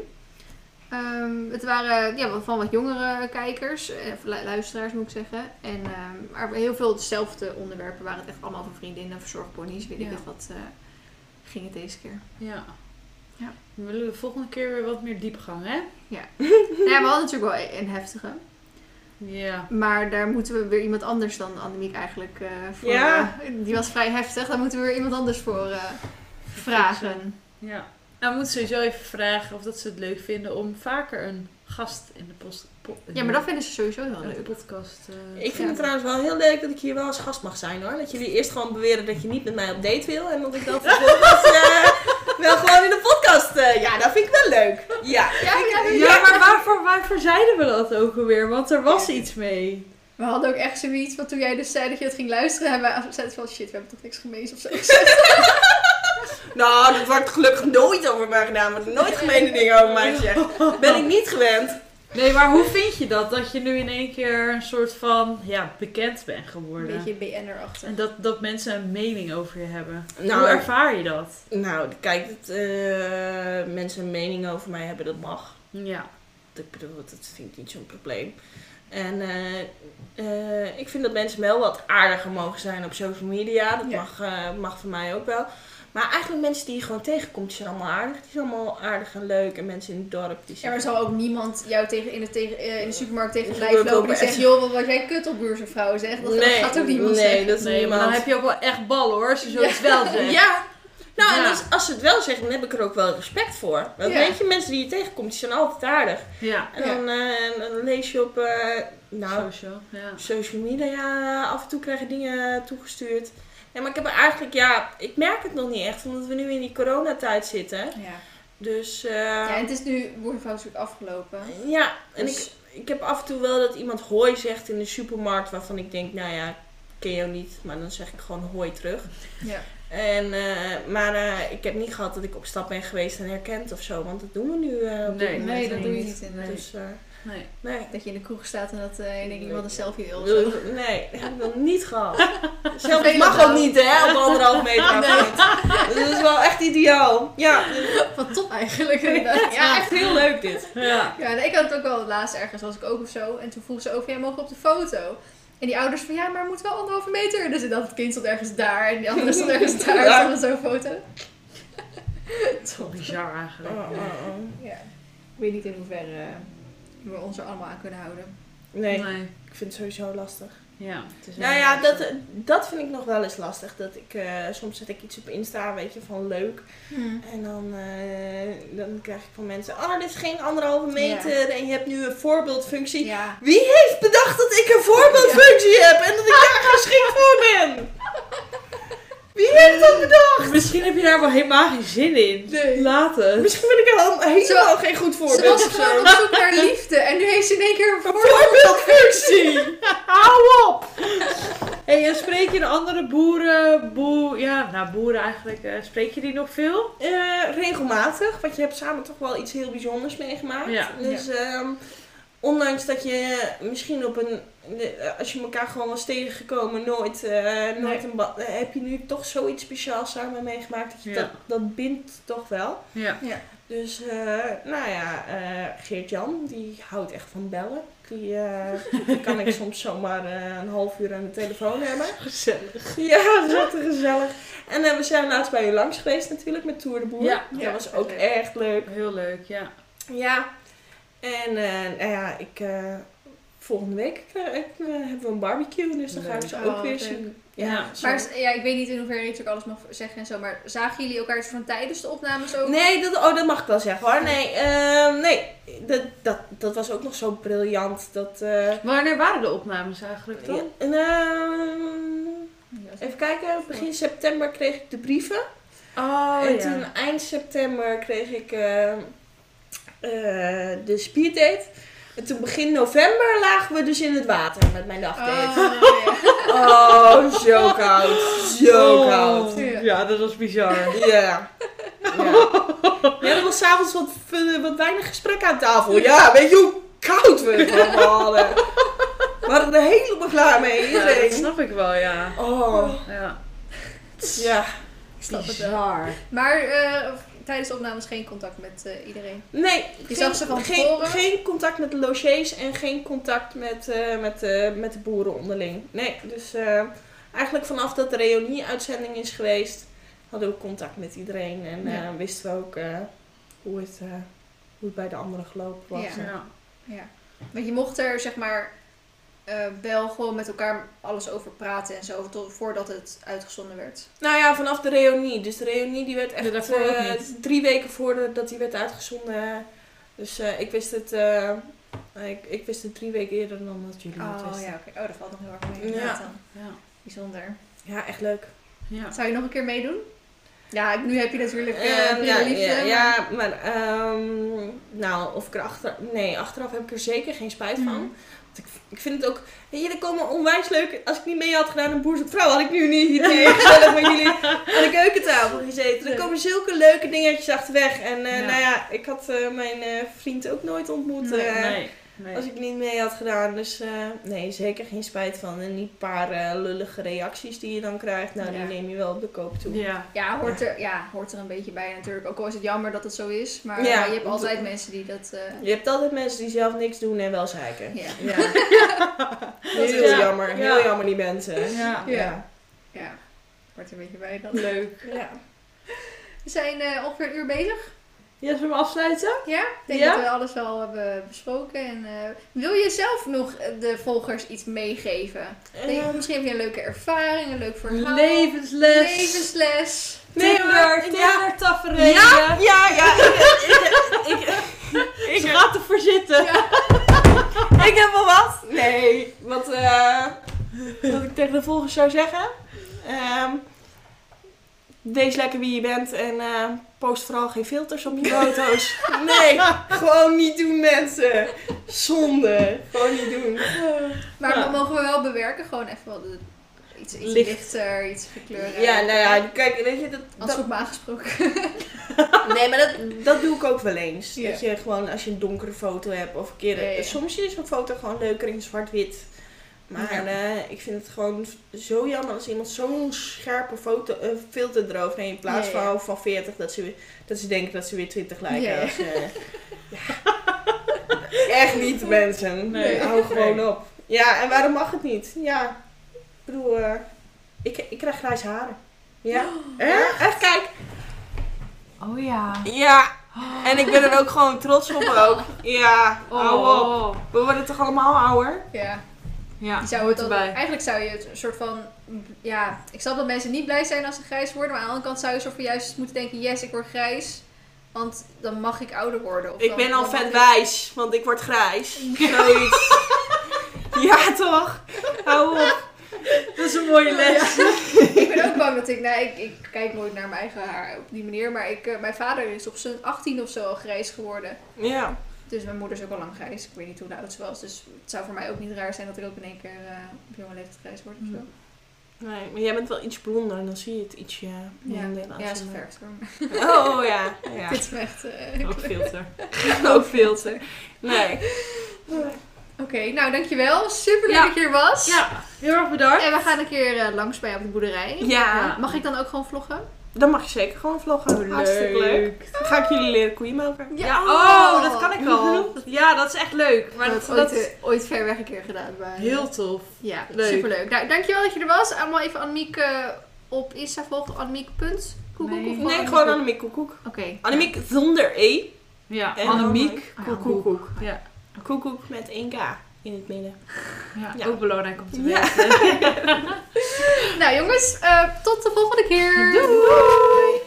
Ehm, het waren ja, van wat jongere kijkers, eh, of lu- luisteraars moet ik zeggen. En, ehm, maar heel veel dezelfde onderwerpen waren het echt allemaal van vriendinnen, verzorgponies, weet ik Ja. het wat. eh, ging het deze keer. Ja. Ja. We willen de volgende keer weer wat meer diepgang, hè? Nou ja, we hadden natuurlijk wel een heftige. Ja. Maar daar moeten we weer iemand anders dan Annemiek eigenlijk eh, voor. Ja. eh, die was vrij heftig. Daar moeten we weer iemand anders voor eh, vragen. Ja. Nou, we moeten sowieso even vragen of dat ze het leuk vinden om vaker een gast in de post... po- Ja, maar dat vinden ze sowieso heel leuk. podcast. eh, Ik vind Ja. het trouwens wel heel leuk dat ik hier wel als gast mag zijn hoor. Dat jullie eerst gewoon beweren dat je niet met mij op date wil. En dat ik dan vervolgens wel gewoon in de podcast. eh, ja, dat vind ik wel leuk. Ja. Ja, ja, ja. Ja, maar waarvoor, waarvoor zeiden we dat ook alweer? Want er was iets mee. We hadden ook echt zoiets, want toen jij dus zei dat je het ging luisteren, hebben we zeiden van shit, we hebben toch niks gemeens of zo. Nou, dat wordt gelukkig nooit over mij gedaan. Er worden nooit gemene dingen over mij gezegd. Ben ik niet gewend. Nee, maar hoe vind je dat? Dat je nu in één keer een soort van ja, bekend bent Een geworden. beetje BN'er-achtig. En dat, dat mensen een mening over je hebben. Nou, hoe ervaar je dat? Nou, kijk, dat eh, mensen een mening over mij hebben, dat mag. Ja. Ik bedoel, dat vind ik niet zo'n probleem. En eh, eh, ik vind dat mensen wel wat aardiger mogen zijn op social media. Dat Ja. mag, eh, mag voor mij ook wel. Maar eigenlijk mensen die je gewoon tegenkomt, die zijn allemaal aardig. Die zijn allemaal aardig en leuk. En mensen in het dorp, die Ja, zijn... maar zal ook niemand jou tegen, in, de, tegen, eh, in de supermarkt tegen gebeurt lopen die echt. zegt, joh, wat was jij kut op buurzenvrouw zegt. Dat, dat gaat ook niemand nee, zeggen. dat is Nee, maar niemand. dan heb je ook wel echt ballen hoor, als je zoiets wel zegt. Ja. Nou, en als, als ze het wel zeggen, dan heb ik er ook wel respect voor. Want Ja. weet je, mensen die je tegenkomt, die zijn altijd aardig. Ja. En Ja. dan, eh, dan lees je op, eh, nou, Social, ja. social media, af en toe krijg je dingen toegestuurd. Ja, maar ik heb er eigenlijk, ja, ik merk het nog niet echt, omdat we nu in die coronatijd zitten. Ja. Dus, eh, ja, en het is nu natuurlijk afgelopen. ja, en Dus- ik, ik heb af en toe wel dat iemand hoi zegt in de supermarkt, waarvan ik denk, nou ja, ken jou niet, maar dan zeg ik gewoon hoi terug. Ja. En, eh, maar eh, ik heb niet gehad dat ik op stap ben geweest en herkend of zo, want dat doen we nu eh, op dit Nee, Nee, dat doe je niet. inderdaad. Dus, eh, Nee. nee. Dat je in de kroeg staat en dat eh, ik iemand een selfie wil. of Wil- zo. Nee, dat heb ik nog niet gehad. Vervelend mag ook niet, hè, op anderhalf meter afstand. Dat is wel echt ideaal. Ja, Wat top eigenlijk inderdaad. ja echt heel leuk dit. Ja. Ja, ik had het ook wel laatst ergens, was ik ook of zo. En toen vroeg ze ook, ja, mogen op de foto? En die ouders van, ja, maar het moet wel anderhalve meter. Dus dat het kind stond ergens daar en die andere stond ergens daar. Ja. Ja. zo'n foto. Het is wel bizar eigenlijk. Oh, oh, oh. Ja. Ik weet niet in hoeverre we ons er allemaal aan kunnen houden. Nee, Nee. ik vind het sowieso lastig. Ja. Het is Nou ja, dat, dat vind ik nog wel eens lastig. Dat ik, eh, soms zet ik iets op Insta, weet je, van leuk. En dan, eh, dan krijg ik van mensen, oh, dit is geen anderhalve meter en je hebt nu een voorbeeldfunctie. Ja. Wie heeft bedacht dat ik een voorbeeldfunctie heb en dat ik daar geschikt voor ben? Wie heeft dat bedacht? Misschien heb je daar wel helemaal geen zin in. Nee. Het. Misschien ben ik helemaal, geen goed Ze voorbeeld was of zo. gewoon op zoek naar liefde. En nu heeft ze in één keer een Een voorbeeld. voorbeeldfunctie! Hou op! Hey, en spreek je de andere boeren, boer, ja, nou boeren eigenlijk, eh, spreek je die nog veel? Eh, regelmatig, want je hebt samen toch wel iets heel bijzonders meegemaakt. Ja. Dus ehm, ondanks dat je misschien op een, als je elkaar gewoon was tegengekomen, nooit, eh, nooit een eh, heb je nu toch zoiets speciaals samen meegemaakt. Dat, je Ja. dat, dat bindt toch wel. Ja. Dus, eh, nou ja, eh Geert-Jan, die houdt echt van bellen. Die, eh, die kan ik soms zomaar eh, een half uur aan de telefoon hebben. Gezellig. Ja, dat is gezellig. En we zijn laatst bij u langs geweest natuurlijk met Tour de Boer. Ja. dat Ja, was ook leuk. echt leuk. Heel leuk, ja. Ja. En eh, nou ja, ik eh, volgende week eh, eh, hebben we een barbecue, dus dan gaan we ze ook Oh, weer zien. Ja. Ja, Maar ja, ik weet niet in hoeverre je natuurlijk alles mag zeggen en zo, maar zagen jullie elkaar van tijdens de opnames ook? Nee, dat, oh, dat mag ik wel zeggen hoor. Nee, ehm, nee dat, dat, dat was ook nog zo briljant. Dat, eh, Wanneer waren de opnames eigenlijk dan? ja, en, ehm, even kijken, begin september kreeg ik de brieven. Oh en toen eind september kreeg ik eh, eh, de speeddate. En toen begin november lagen we dus in het water met mijn dagdate. Oh, ja. Oh, zo koud. Zo koud. Ja. Ja, dat was bizar. Ja. Ja, ja er was s'avonds wat, eh, wat weinig gesprek aan tafel. Ja, weet je hoe koud we het allemaal hadden? We waren er helemaal klaar mee. Ja, dat snap ik wel, ja. Oh, Ja. ja. Ik snap het wel. Maar eh, tijdens de opnames geen contact met eh, iedereen. Nee, Je geen, zag ze van geen, tevoren? geen contact met de logiers en geen contact met, eh, met, eh, met de boeren onderling. Nee, dus eh, eigenlijk vanaf dat de reunie-uitzending is geweest, hadden we contact met iedereen. En Ja. eh, wisten we ook eh, hoe, het, eh, hoe het bij de anderen gelopen was. Ja. Ja. Ja. Want je mocht er zeg maar eh, wel gewoon met elkaar alles over praten en zo, tot, voordat het uitgezonden werd. Nou ja, vanaf de reunie. Dus de reunie die werd echt eh, niet. drie weken voordat die werd uitgezonden. Dus eh, ik wist het... eh, ik, ik wist het drie weken eerder dan dat jullie het Oh wisten. ja, oké. Oh, dat valt nog heel erg mee. Ja. Ja. Bijzonder. Ja, echt leuk. Ja. Zou je nog een keer meedoen? Ja, nu heb je natuurlijk uh, Ehm, ja, liefde. ja, maar- ja, maar ehm, nou, of ik er achter, nee, achteraf heb ik er zeker geen spijt van. Mhm. Ik, ik vind het ook, er komen onwijs leuk. Als ik niet mee had gedaan een boer zoekt vrouw, had ik nu niet hier gezellig met jullie aan de keukentafel gezeten. Er komen zulke leuke dingetjes achterweg. En eh, Ja. nou ja, ik had eh, mijn eh, vriend ook nooit ontmoet. Nee, Nee. Nee. Als ik niet mee had gedaan. Dus eh, nee, zeker geen spijt van. En die paar eh, lullige reacties die je dan krijgt, nou, Ja. die neem je wel op de koop toe. Ja. Ja, hoort er, ja, hoort er een beetje bij natuurlijk. Ook al is het jammer dat het zo is. Maar Ja. eh, je hebt altijd mensen die dat... eh, Je hebt altijd mensen die zelf niks doen en wel zeiken. ja. Ja. Dat heel is- ja. jammer, heel Ja. jammer die mensen. Ja. Ja. ja, hoort er een beetje bij dan. Leuk. Ja. We zijn eh, ongeveer een uur bezig. Ja, zullen we afsluiten? Ja, ik denk Ja? dat we alles wel hebben besproken. En, eh, wil je zelf nog eh, de volgers iets meegeven? Denk, Ehm, misschien heb je een leuke ervaring, een leuk verhaal. Levensles. Levensles. Tinder, Tinder ja. tafereelen. ja, ja, ja. Ik, ik, ik, Ze ik, gaat ervoor zitten. ik heb wel wat. Nee, wat, eh, wat ik tegen de volgers zou zeggen. Ehm, wees lekker wie je bent en eh, post vooral geen filters op je foto's. Nee, gewoon niet doen mensen. Zonde. Gewoon niet doen. Maar Ja. dan mogen we wel bewerken, gewoon even wat de- iets, iets Licht. lichter, iets gekleuren. Ja, nou ja, kijk, weet je, dat, Als dat, op me aangesproken. Nee, maar dat, dat doe ik ook wel eens. Dat je gewoon als je een donkere foto hebt of een keer. Soms is een foto gewoon leuker in zwart-wit. Maar Ja. eh, ik vind het gewoon zo jammer als iemand zo'n scherpe foto, eh, filter eroverheen in plaats Ja, ja. van van 40 dat ze, dat ze denken dat ze weer 20 lijken. Als, eh, ja. Echt niet mensen. Nee. Hou gewoon Nee. op. Ja, en waarom mag het niet? Ja, ik bedoel, ik, ik krijg grijze haren. Ja, echt? Echt, kijk. Oh ja. Ja, en ik ben er ook gewoon trots op ook. Ja, hou op. Oh. We worden toch allemaal ouder? Ja, Ja, die zou het dan, eigenlijk zou je het een soort van... Ja, ik snap dat mensen niet blij zijn als ze grijs worden. Maar aan de andere kant zou je soort van juist moeten denken... Yes, ik word grijs. Want dan mag ik ouder worden. Of Ik dan- ben al vet ik- wijs, want ik word grijs. Zoiets. ja, toch? Hou op. Dat is een mooie les. ik ben ook bang dat ik, nou, ik, ik kijk nooit naar mijn eigen haar op die manier, maar ik, eh, mijn vader is op zijn 18 of zo al grijs geworden. Ja. Dus mijn moeder is ook al lang grijs. Ik weet niet hoe oud ze was, dus het zou voor mij ook niet raar zijn dat ik ook in één keer eh, op jonge leeftijd grijs word of zo. Nee, maar jij bent wel iets blonder, dan zie je het ietsje Ja, minder. ja ze verft hoor. Oh, ja. ja. Dit is echt... eh, Ook filter. Ook filter. Nee. Oké, nou dankjewel. Super leuk Ja. dat je er was. Ja, heel erg bedankt. En we gaan een keer eh, langs bij op de boerderij. Ja, Mag ik dan ook gewoon vloggen? Dan mag je zeker gewoon vloggen. Hartstikke leuk. Dan ga ik jullie leren koeien melken. Ja, oh, dat kan ik al. Ja, dat is echt leuk. Maar Maar dat, dat, dat ooit, is eh, ooit ver weg een keer gedaan. Bij, heel tof. Ja, Leuk. superleuk. Nou, dankjewel dat je er was. Allemaal even Annemiek eh, op Insta volgen. Annemiek. Koekoek Nee. of Nee, gewoon Annemiek Koekoek. Oké. Annemiek zonder E. Ja, En Annemiek. Ah, Koekoek. Ja. Koekoek met één K. in het midden. Ja, Ja. ook belangrijk om te weten. Nou jongens, eh, tot de volgende keer. Doei!